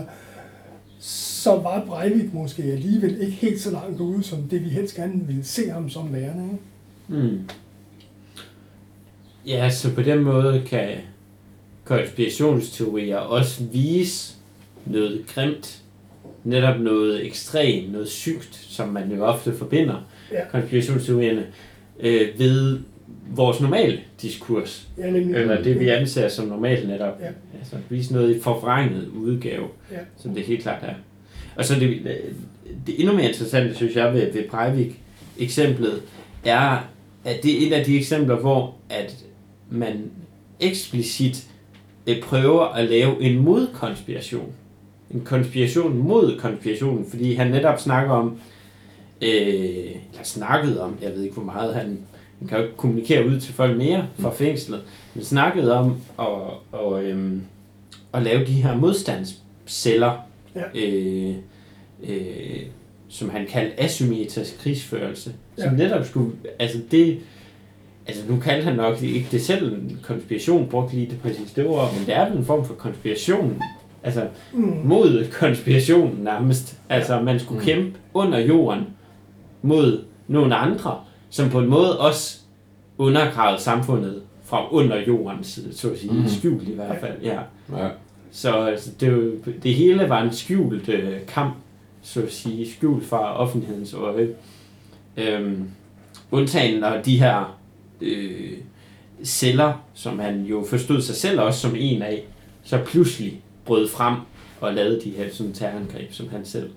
C: så var Breivik måske alligevel ikke helt så langt ude, som det vi helst gerne ville se ham som værende. Ikke?
A: Mm. Ja, så på den måde kan konspirationsteorier også vise noget grimt, netop noget ekstremt, noget sygt, som man jo ofte forbinder
C: Ja.
A: konspirationsteorierne øh, ved vores normale diskurs,
C: Ja, nemlig.
A: eller det vi anser som normalt netop.
C: Ja.
A: Altså vise noget i forvrænget udgave,
C: Ja.
A: som det helt klart er. Og så det, det endnu mere interessante, synes jeg, ved, ved Breivik eksemplet, er, at det er et af de eksempler, hvor at man eksplicit øh, prøver at lave en modkonspiration. En konspiration mod konspirationen, fordi han netop snakker om, øh, eller snakket om, jeg ved ikke hvor meget, han, han kan jo ikke kommunikere ud til folk mere fra fængslet, men snakkede om at, og, øhm, at lave de her modstandsceller,
C: Ja.
A: øh, øh, som han kaldte asymmetrisk krigsførelse, som
C: Ja.
A: netop skulle, altså det, altså nu kaldte han nok ikke det selv en konspiration, brugte lige det præcis det ord, men det er vel en form for konspiration, altså
C: Mm.
A: mod konspirationen nærmest. Altså, man skulle
B: Mm.
A: kæmpe under jorden mod nogle andre, som på en måde også undergravede samfundet fra under jorden, så så at sige, mm. skjult i hvert fald, ja.
B: Ja.
A: Så altså, det, det hele var en skjult øh, kamp, så at sige, skjult fra offentlighedens øje. Øhm, undtagen når de her øh, celler, som han jo forstod sig selv også som en af, så pludselig brød frem og lavede de her sådan terrorangreb, som han selv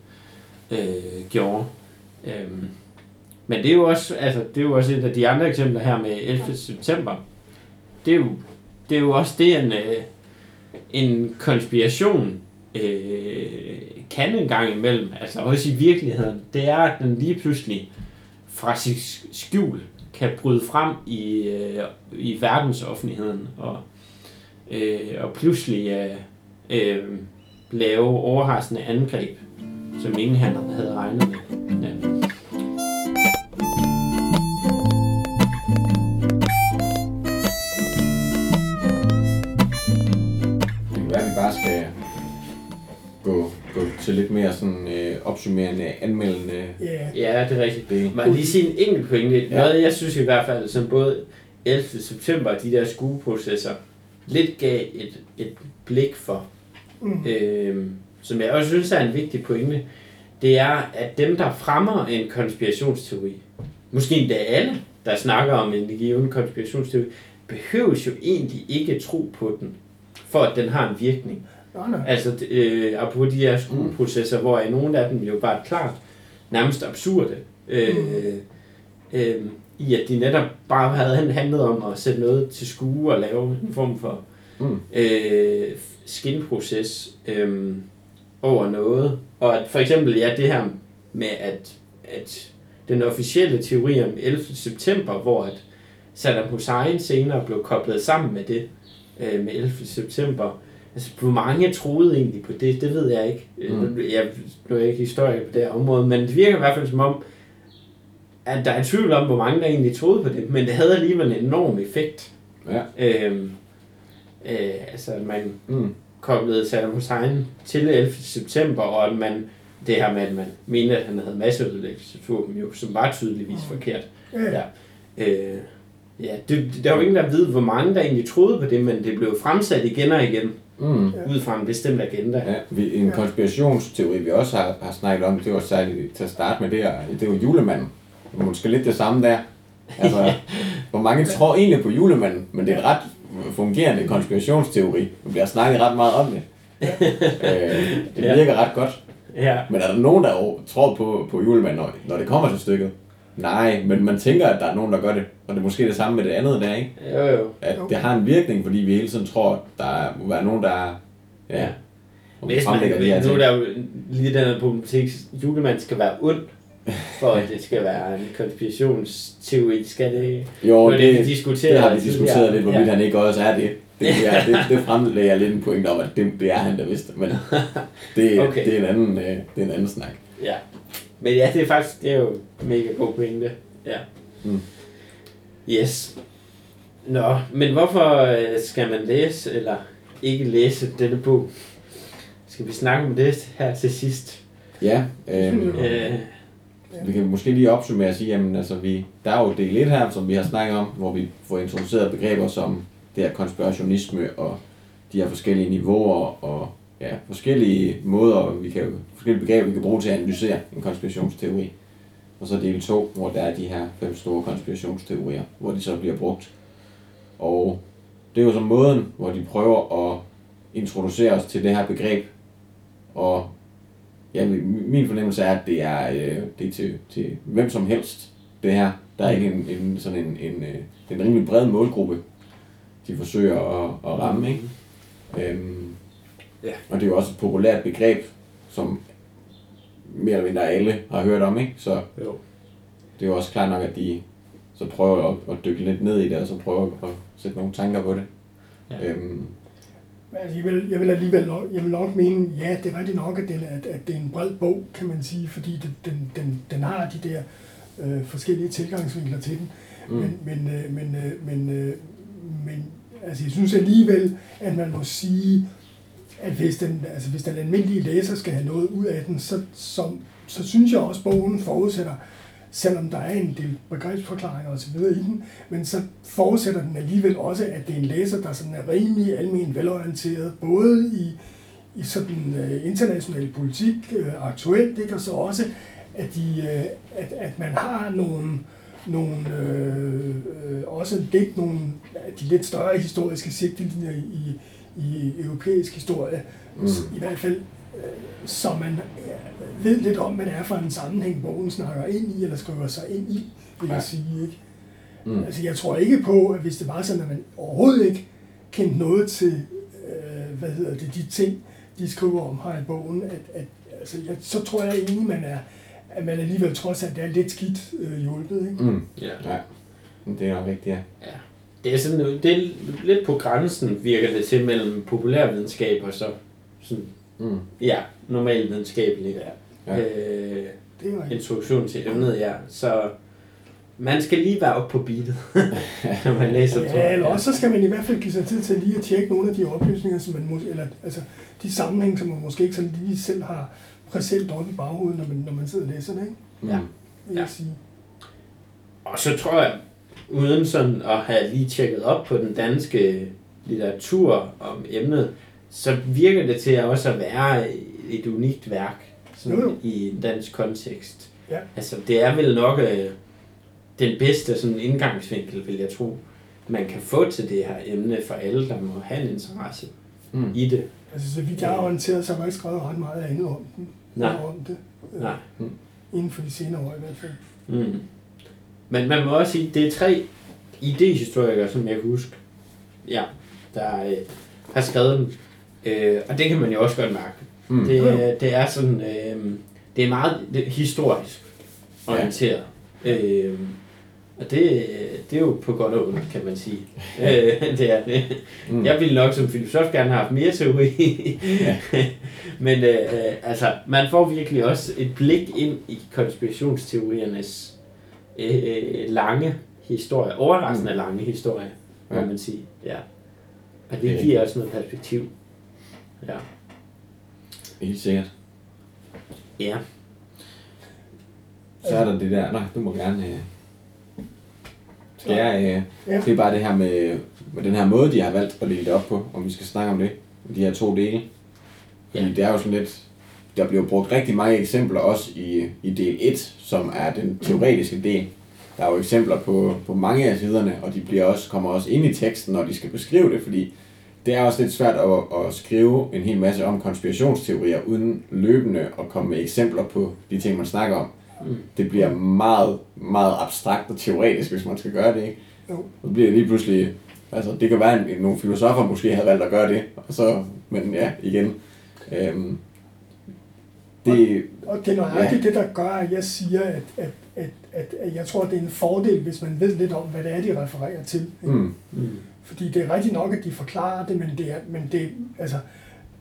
A: øh, gjorde. Øhm, men det er jo også, altså, det er jo også et af de andre eksempler her med 11. september. Det er jo, det er jo også det, en, øh, en konspiration øh, kan en gang imellem, altså også i virkeligheden, det er, at den lige pludselig fra sit skjul kan bryde frem i, øh, i verdensoffentligheden og, øh, og pludselig øh, øh, lave overraskende angreb, som ingen han havde regnet med.
B: Til lidt mere sådan øh, opsummerende, anmeldende
C: Ja,
A: ja, det er rigtigt.
B: det.
A: Jeg lige sige en enkelt pointe?
B: Ja.
A: Noget, jeg synes i hvert fald, som både 11. september og de der skueprocesser lidt gav et, et blik for,
C: mm.
A: øh, som jeg også synes er en vigtig pointe, det er, at dem, der fremmer en konspirationsteori, måske endda alle, der snakker om en given konspirationsteori, behøves jo egentlig ikke tro på den, for at den har en virkning.
C: Nej.
A: Altså, øh, apropos de her skueprocesser, hvor er nogle af dem jo bare klart nærmest absurde. Øh, øh, I at de netop bare havde handlet om at sætte noget til skue og lave en form for
B: Mm.
A: øh, skinproces øh, over noget. Og at for eksempel, ja, det her med, at, at den officielle teori om 11. september, hvor at Saddam Hussein senere blev koblet sammen med det, øh, med 11. september. Altså, hvor mange troede egentlig på det, det ved jeg ikke.
B: Mm.
A: Mm. Jeg, nu er jeg ikke historiker på det her område, men det virker i hvert fald som om, at der er tvivl om, hvor mange der egentlig troede på det, men det havde alligevel en enorm effekt.
B: Ja.
A: Øhm, øh, altså, at man
B: Mm.
A: koblede Saddam Hussein til 11. september, og at man, det her med, at man mente, at han havde masseødelæggelsesvåben, jo, som var tydeligvis forkert.
C: Ja, ja.
A: Ja. Øh, ja, det, der er jo ingen, der ved, hvor mange der egentlig troede på det, men det blev fremsat igen og igen,
B: Mm.
A: Ud fra en bestemt agenda.
B: Ja, vi, en
C: Ja.
B: konspirationsteori, vi også har, har snakket om, det var særligt til at starte med det her, det var julemanden. Måske lidt det samme der. Altså, hvor mange tror egentlig på julemanden, men det er en ret fungerende konspirationsteori. Vi bliver snakket ret meget om det. øh, det
A: Ja.
B: virker ret godt.
A: Ja,
B: Men er der nogen, der tror på, på julemanden, når, når det kommer til stykket? Nej, men man tænker, at der er nogen, der gør det. Og det er måske det samme med det andet der, ikke?
A: jo jo.
B: At
C: Jo.
B: det har en virkning, fordi vi hele tiden tror, at der må være nogen, der er... Ja,
A: Ja. Hvis man,
B: fremlægger de her
A: nu er der jo lige den her problematik, julemanden skal være ond, for at det skal være en konspirationsteori, skal det
B: Jo,
A: det,
B: det,
A: vi
B: det,
A: diskuterede
B: det har vi diskuteret lidt, hvorvidt
A: Ja.
B: han ikke også er det. Det, er, det, det fremlægger lidt en point om, at det, det er han, der vidste. Men det,
A: Okay.
B: okay. det, er en anden, øh, det er en anden snak.
A: Ja. Men ja, det er faktisk det er jo mega god pointe. Ja.
B: Mm.
A: Yes. Nå, men hvorfor øh, skal man læse eller ikke læse denne bog? Skal vi snakke om det her til sidst?
B: Ja, øh,
A: Øh,
B: vi kan måske lige opsummere og sige, jamen altså vi, der er jo del 1 her, som vi har snakket om, hvor vi får introduceret begreber som det her konspirationisme og de her forskellige niveauer og ja, forskellige måder, vi kan, forskellige begreber, vi kan bruge til at analysere en konspirationsteori. Og så del 2, hvor der er de her fem store konspirationsteorier, hvor de så bliver brugt. Og det er jo så måden, hvor de prøver at introducere os til det her begreb. Og ja, min fornemmelse er, at det er, øh, det er til, til hvem som helst, det her. Der er ikke en, en, sådan en, en, øh, det er en rimelig bred målgruppe, de forsøger at, at ramme. Ikke? Øhm,
A: Ja.
B: Og det er jo også et populært begreb, som mere eller mindre alle har hørt om. Ikke? Så
A: jo.
B: det er jo også klart nok, at de så prøver at, at dykke lidt ned i det, og så prøver at sætte nogle tanker på det.
A: Ja.
B: Øhm,
C: Altså, jeg, vil, jeg vil alligevel jeg vil nok mene, ja, det er rigtigt nok, at, den, er- at, at det er en bred bog, kan man sige, fordi det, den, den, den har de der øh, forskellige tilgangsvinkler til den.
B: Mm.
C: Men, men, øh, men, øh, men, øh, men altså, jeg synes alligevel, at man må sige, at hvis den, altså, hvis den almindelige læser skal have noget ud af den, så, så, så synes jeg også, at bogen forudsætter, selvom der er en del begrebsforklaringer osv. i den, men så forudsætter den alligevel også, at det er en læser, der sådan er rimelig almen velorienteret, både i, i sådan øh, international politik øh, aktuelt, ikke? og så også, at, de, øh, at, at man har nogle, nogle øh, øh, også lidt nogle de lidt større historiske sigtelinjer i, i europæisk historie,
B: Mm.
C: i hvert fald, øh, så man øh, ved lidt om, hvad det er for en sammenhæng, bogen snakker ind i, eller skriver sig ind i, vil jeg
B: Ja.
C: sige. Ikke?
B: mm.
C: Altså, jeg tror ikke på, at hvis det var sådan, at man overhovedet ikke kendte noget til, øh, hvad hedder det, de ting, de skriver om her i bogen, at, at altså, jeg, så tror jeg egentlig, man er, at man alligevel trods alt er lidt skidt øh, hjulpet. Ikke?
B: Mm.
A: Ja.
B: Ja, det er nok rigtigt, ja.
A: ja. Det er, sådan, det er lidt på grænsen, virker det til, mellem populærvidenskab og så sådan,
B: Mm.
A: ja, normal videnskabelig
B: Ja.
A: øh,
C: Det er jo
A: introduktion til emnet, ja. Så man skal lige være oppe på beatet, når man læser tror
C: Ja,
A: jeg.
C: eller også så skal man i hvert fald give sig tid til lige at tjekke nogle af de oplysninger, som man måske, eller altså de sammenhæng, som man måske ikke sådan lige selv har præsent op i baghovedet, når man, når man sidder og læser det, ikke?
B: Mm.
A: Ja.
C: Vil jeg sige.
A: Og så tror jeg, uden sådan at have lige tjekket op på den danske litteratur om emnet, så virker det til at også at være et unikt værk sådan
C: Jo, jo.
A: i en dansk kontekst.
C: Ja.
A: Altså, det er vel nok øh, den bedste sådan indgangsvinkel, vil jeg tro. man kan få til det her emne for alle, der må have en interesse
B: Mm.
A: i det.
C: Altså, så vidt jeg har orienteret, så har jeg ikke skrevet ret meget andet om, den,
A: Nej.
C: om det. øh,
A: Nej.
C: Inden for de senere år i hvert fald.
A: Mm. Men man må også sige, det er tre idehistorikere, som jeg kan huske, ja, der øh, har skrevet dem. Øh, og det kan man jo også godt mærke.
B: Mm.
A: Det, øh, det er sådan, øh, det er meget det, historisk orienteret. Ja. Øh, og det, det er jo på godt og ondt, kan man sige. øh, det er det.
B: Mm.
A: Jeg ville nok som filosof gerne have haft mere teori.
B: Ja.
A: Men øh, øh, altså, man får virkelig også et blik ind i konspirationsteoriernes øh, øh, lange historie. Overraskende lange historie, må
B: Ja.
A: man sige. Ja. Og
B: Det
A: det giver også noget perspektiv. Ja.
B: Helt sikkert.
A: Ja.
B: Så er der det der, nej, du må gerne... Øh, skal jeg, øh,
C: Ja.
B: det er bare det her med, med den her måde, de har valgt at dele det op på, om vi skal snakke om det, de her to dele. Fordi
A: Ja.
B: det er jo sådan lidt, der bliver brugt rigtig mange eksempler også i, i del 1, som er den teoretiske del. Der er jo eksempler på, på mange af siderne, og de bliver også, kommer også ind i teksten, når de skal beskrive det, fordi det er også lidt svært at, at skrive en hel masse om konspirationsteorier, uden løbende at komme med eksempler på de ting, man snakker om.
A: Mm.
B: Det bliver meget, meget abstrakt og teoretisk, hvis man skal gøre det, ikke?
C: Jo.
B: Så bliver det lige pludselig... Altså, det kan være, at nogle filosofer måske havde valgt at gøre det, og så, men ja, igen. Øhm, det,
C: Og det er nøjagtigt ja. det, der gør, at jeg siger, at, at, at, at, at jeg tror, det er en fordel, hvis man ved lidt om, hvad det er, de refererer til. ikke?
B: mm,
A: Mm.
C: Fordi det er rigtigt nok, at de forklarer det, men det er, men det, altså,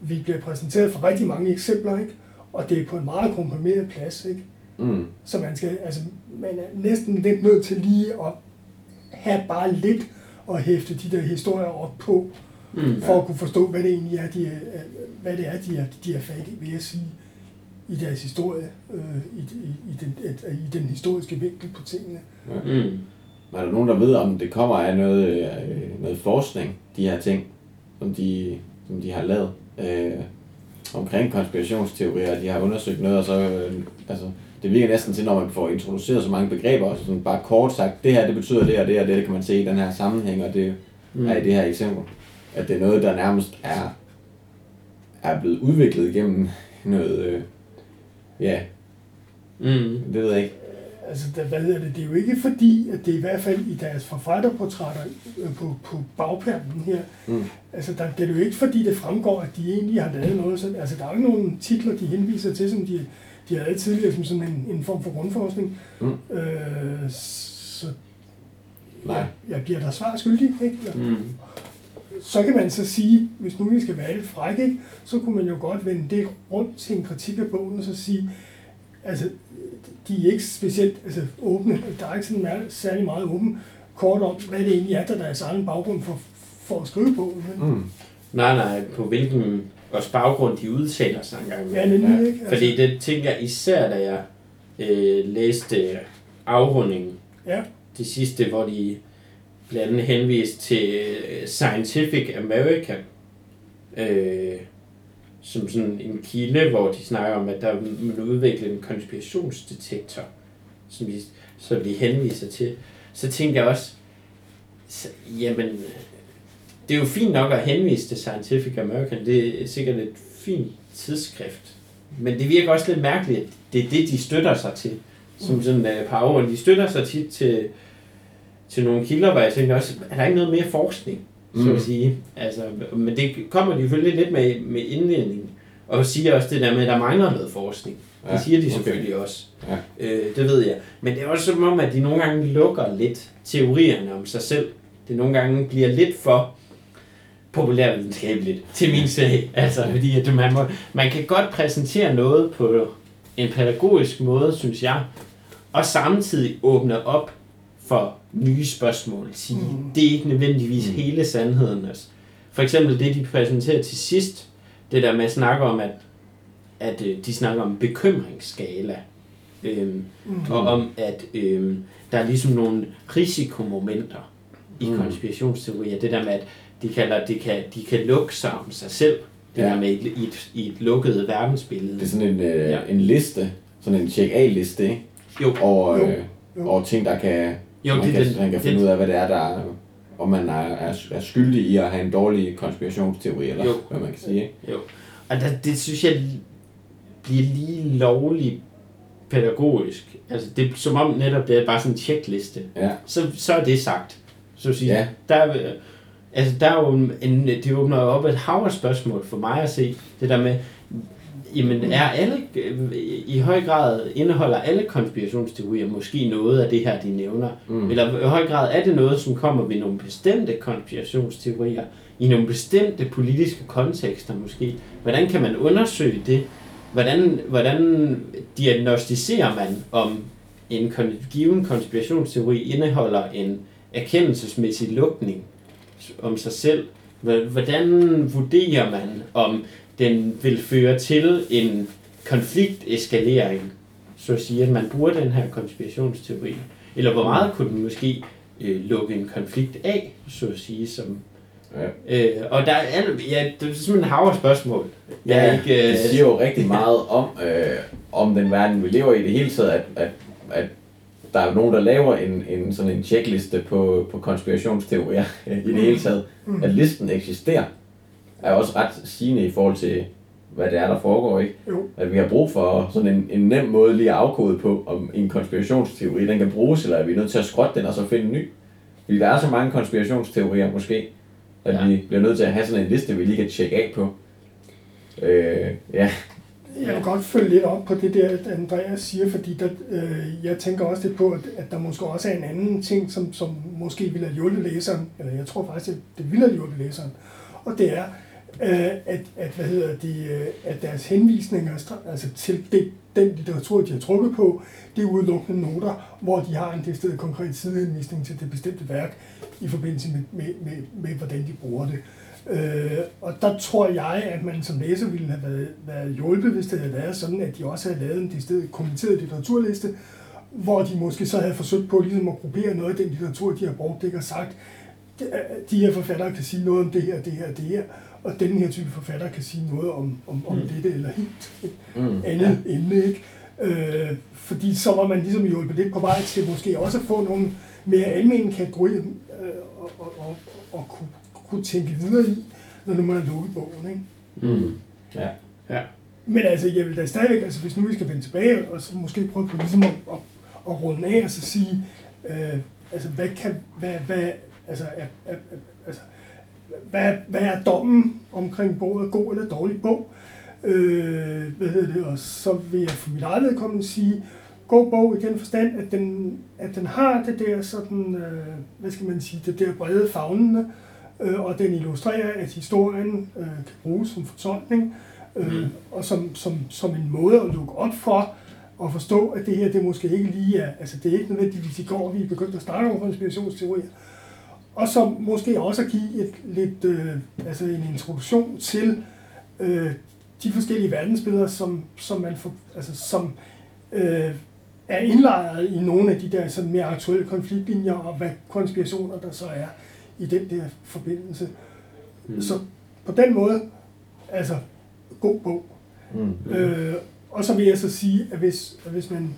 C: vi bliver præsenteret for rigtig mange eksempler, ikke? og det er på en meget komprimeret plads. Ikke?
B: mm,
C: Så man skal, altså, man er næsten lidt nødt til lige at have bare lidt og hæfte de der historier op på,
A: Mm.
C: for at kunne forstå, hvad det egentlig er, de er, hvad det er, de er, de er fat i, vil jeg sige, i deres historie, øh, i, i, i, den, et, i den historiske vinkel på tingene.
A: Mm.
B: er der nogen, der ved, om det kommer af noget, øh, noget forskning, de her ting, som de, som de har lavet øh, omkring konspirationsteorier, de har undersøgt noget, og så, øh, altså, det virker næsten til, når man får introduceret så mange begreber, og sådan bare kort sagt, det her, det betyder det og det og det, det kan man se i den her sammenhæng, og det
A: Mm.
B: er i det her eksempel. At det er noget, der nærmest er, er blevet udviklet gennem noget, øh, ja,
A: Mm.
B: det ved jeg ikke.
C: Altså, der, hvad hedder det? Det er jo ikke fordi, at det i hvert fald i deres forfatterportrætter øh, på, på bagpermen her,
B: Mm.
C: altså, der, det er jo ikke fordi, det fremgår, at de egentlig har lavet noget sådan. Altså, der er jo ikke nogen titler, de henviser til, som de, de har lavet tidligere, som sådan en, en form for grundforskning.
B: Mm.
C: Øh, så
B: Nej.
C: jeg bliver der svar skyldig, ikke? Eller,
A: Mm.
C: Så kan man så sige, hvis nu vi skal være lidt frække, ikke, så kunne man jo godt vende det rundt til en kritik af bogen, og så sige, altså, de er ikke specielt altså, åbne, der er ikke sådan meget, særlig meget åben kort om, hvad det egentlig er, der er deres egen baggrund for, for at skrive. Men,
B: Mm.
A: Nej, nej, på hvilken også baggrund de udtaler sig engang.
C: Ja, nemlig, ikke? Altså,
A: Fordi det tænker jeg især, da jeg øh, læste afrundingen,
C: Ja,
A: det sidste, hvor de blandt andet henvist til øh, Scientific American, øh, som sådan en kilde, hvor de snakker om, at der man udviklet en konspirationsdetektor, som de, som de henviser til. Så tænkte jeg også, så, jamen, det er jo fint nok at henvise til Scientific American, det er sikkert et fint tidsskrift, men det virker også lidt mærkeligt, at det er det, de støtter sig til, som sådan øh, uh, par år. De støtter sig tit til, til nogle kilder, hvor jeg tænker også, er der ikke noget mere forskning, så
B: Mm.
A: at sige. Altså, men det kommer de selvfølgelig lidt med, med indledningen, og siger også det der med, at der mangler noget forskning. Det
B: Ja,
A: siger de
B: okay.
A: selvfølgelig også.
B: Ja.
A: Øh, det ved jeg. Men det er også som om, at de nogle gange lukker lidt teorierne om sig selv. Det nogle gange bliver lidt for populærvidenskabeligt til min sag. Altså, fordi at man, må, man kan godt præsentere noget på en pædagogisk måde, synes jeg, og samtidig åbne op for nye spørgsmål. Sige,
C: Mm.
A: det er ikke nødvendigvis
B: Mm.
A: hele sandheden. Altså. For eksempel det, de præsenterer til sidst, det der med at snakke om, at, at øh, de snakker om bekymringsskala. Øhm,
C: mm.
A: og om, at øhm, der er ligesom nogle risikomomenter i
B: Mm.
A: konspirationsteorier. Det der med, at de, kalder, de, kan, de kan lukke sig om sig selv. Det
B: Ja.
A: der med i, et- i, et, lukket verdensbillede.
B: Det er sådan en, øh,
A: Ja.
B: en liste, sådan en check-A-liste, ikke?
A: Jo,
B: Over,
C: Jo,
B: øh,
C: jo.
B: over ting, der kan,
A: jo
B: man
A: det,
B: kan,
A: det,
B: man kan finde
A: det,
B: ud af, hvad det er, der er, om man er, er, er skyldig i at have en dårlig konspirationsteori, eller
A: Jo.
B: hvad man kan sige. Ikke?
A: Jo. Og der, det synes jeg bliver lige lovligt pædagogisk. Altså, det er som om netop det er bare sådan en checkliste.
B: Ja.
A: Så, så er det sagt. Så sige,
B: Ja.
A: der, altså, der er jo en, det åbner jo op et hav af spørgsmål for mig at se. Det der med, jamen er alle, øh, i høj grad indeholder alle konspirationsteorier måske noget af det her, de nævner?
B: Mm.
A: Eller i høj grad er det noget, som kommer ved nogle bestemte konspirationsteorier, i nogle bestemte politiske kontekster måske? Hvordan kan man undersøge det? Hvordan, hvordan diagnostiserer man, om en given konspirationsteori indeholder en erkendelsesmæssig lukning om sig selv? Hvordan vurderer man, om den vil føre til en konflikteskalering, så at sige, at man bruger den her konspirationsteori? Eller hvor meget kunne den måske øh, lukke en konflikt af, så at sige, som...
B: Ja.
A: Øh, og der er, ja, det er simpelthen en hav af spørgsmål. Jeg er
B: Ja,
A: ikke, øh,
B: det siger jo rigtig meget om, øh, om den verden, vi lever i i det hele taget, at, at, at der er nogen, der laver en, en sådan en checkliste på, på konspirationsteorier i det hele taget.
C: Mm.
B: At listen eksisterer, er også ret sigende i forhold til, hvad det er, der foregår, ikke?
C: Jo.
B: At vi har brug for sådan en, en nem måde lige at afkode på, om en konspirationsteori, den kan bruges, eller er vi nødt til at skrotte den og så finde en ny? Fordi der er så mange konspirationsteorier måske, at
A: Ja.
B: vi bliver nødt til at have sådan en liste, vi lige kan tjekke af på. Øh, ja,
C: Jeg vil godt følge lidt op på det der, Andreas siger, fordi der, øh, jeg tænker også lidt på, at, at der måske også er en anden ting, som, som måske ville have hjulpet læseren, eller jeg tror faktisk, at det ville have hjulpet læseren, og det er, Øh, at, at, hvad hedder de, øh, at deres henvisninger altså til det, den litteratur, de har trukket på, det er udelukkende noter, hvor de har en decideret konkret sidehenvisning til det bestemte værk i forbindelse med, med, med, med hvordan de bruger det. Øh, og der tror jeg, at man som læser ville have været, været hjulpet, hvis det havde været sådan, at de også havde lavet en decideret kommenteret litteraturliste, hvor de måske så havde forsøgt på ligesom at gruppere noget af den litteratur, de har brugt, ikke har sagt, er- øh, de her forfattere kan sige noget om det her, det her, det her, og den her type forfatter kan sige noget om, om, om
A: Mm.
C: dette eller helt
B: mm.
C: andet ja. emne, ikke? Øh, fordi så var man ligesom hjulpet lidt på vej til måske også at få nogle mere almindelige kategorier øh, og, og, og, og kunne, kunne tænke videre i, når nu man har lukket bogen, ikke?
B: Mm. Ja.
A: Ja.
C: Men altså, jeg vil da stadigvæk, altså hvis nu vi skal vende tilbage, og så måske prøve på ligesom at, at, at runde af og så sige, øh, altså hvad kan, hvad, hvad, altså, er, er, er, altså, hvad, hvad er dommen omkring bogen, god eller dårlig bog? Øh, hvad hedder det, og så vil jeg for mit eget vedkommende sige, god bog i den forstand, at den, at den har det der sådan, øh, hvad skal man sige, det der brede fagnende, øh, og den illustrerer, at historien øh, kan bruges som fortolkning, øh,
A: Mm.
C: og som, som, som en måde at lukke op for, og forstå, at det her, det måske ikke lige er, altså det er ikke nødvendigvis i går, vi er begyndt at snakke om konspirationsteorier, og som måske også at give et lidt, øh, altså en introduktion til øh, de forskellige verdensbilleder, som, som man får, altså som øh, er indlejret i nogle af de der sådan mere aktuelle konfliktlinjer, og hvad konspirationer der så er i den der forbindelse. Mm. Så på den måde, altså god bog.
B: Mm.
C: Øh, og så vil jeg så sige, at hvis, at hvis, man,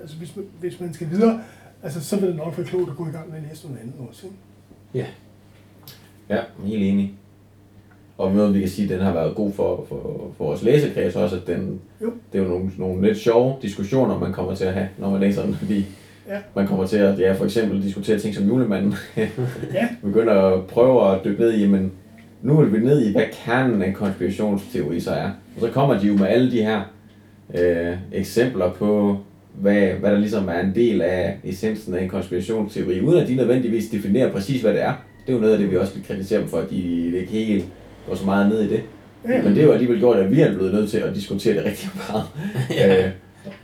C: altså hvis, man, hvis man skal videre, altså, så vil det nok være klogt at gå i gang med at læse noget andet også. Ikke?
B: Ja, helt enig. Og noget, vi kan sige, at den har været god for, for, for vores læsekreds også, at den,
C: Jo.
B: det er jo nogle, nogle lidt sjove diskussioner, man kommer til at have, når man læser den, fordi
C: Ja.
B: man kommer til at, ja, for eksempel diskutere ting som julemanden,
C: Ja,
B: begynder at prøve at dykke ned i, men nu er vi ned i, hvad kernen af en konspirationsteori så er. Og så kommer de jo med alle de her øh, eksempler på, hvad, hvad der ligesom er en del af essensen af en konspirationsteori, uden at de nødvendigvis definerer præcis, hvad det er. Det er jo noget af det, vi også vil kritisere dem for, at de ikke helt går så meget ned i det.
C: ja.
B: Men det er jo alligevel gjort, at vi er blevet nødt til at diskutere det rigtig meget.
A: Ja.
B: øh,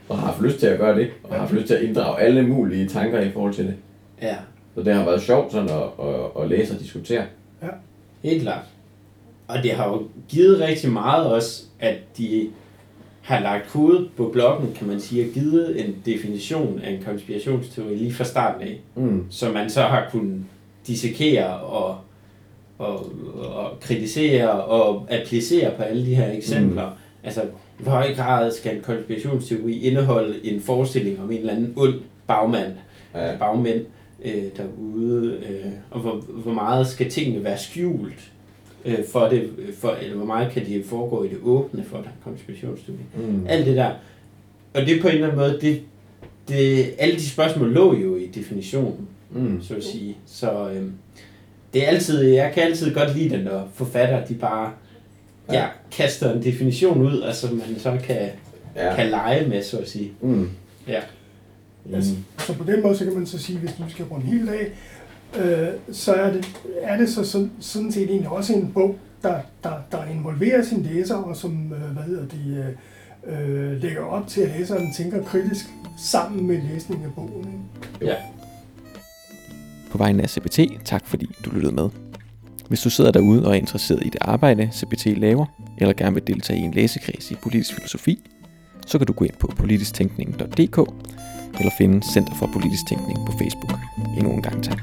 B: og har haft lyst til at gøre det, og har haft lyst til at inddrage alle mulige tanker i forhold til det.
A: Ja,
B: Så det har været sjovt sådan at, at, at læse og diskutere.
A: helt klart. Og det har jo givet rigtig meget også, at de har lagt hovedet på blokken, kan man sige, og givet en definition af en konspirationsteori lige fra starten af,
B: Mm.
A: som man så har kunnet dissekere og, og, og kritisere og applicere på alle de her eksempler. Mm. Altså, i hvor høj grad skal en konspirationsteori indeholde en forestilling om en eller anden ond bagmand,
B: Ja.
A: bagmænd, øh, derude, øh, og hvor, hvor meget skal tingene være skjult øh, for det, for, eller hvor meget kan de foregå i det åbne for der konspirationsteori.
D: Mm.
A: Alt det der. Og det på en eller anden måde, det, det, alle de spørgsmål lå jo i definitionen,
D: Mm.
A: så at sige. Så øh, det er altid, jeg kan altid godt lide den, når forfatter, de bare ja.
D: Ja.
A: kaster en definition ud, og som man så kan,
D: Ja.
A: kan lege med, så at sige.
D: Mm.
A: Ja.
C: Altså, så på den måde, så kan man så sige, hvis du skal runde helt af, øh, så er det, er det så sådan, sådan set egentlig også en bog, der, der, der involverer sin læser, og som, øh, hvad hedder det, øh, øh, lægger op til, at læseren tænker kritisk sammen med læsningen af bogen. Ikke?
A: Ja.
B: På vegne af CBT, tak fordi du lyttede med. Hvis du sidder derude og er interesseret i det arbejde, CBT laver, eller gerne vil deltage i en læsekreds i politisk filosofi, så kan du gå ind på politisktænkning.dk eller finde Center for Politisk Tænkning på Facebook. Endnu en gang tak.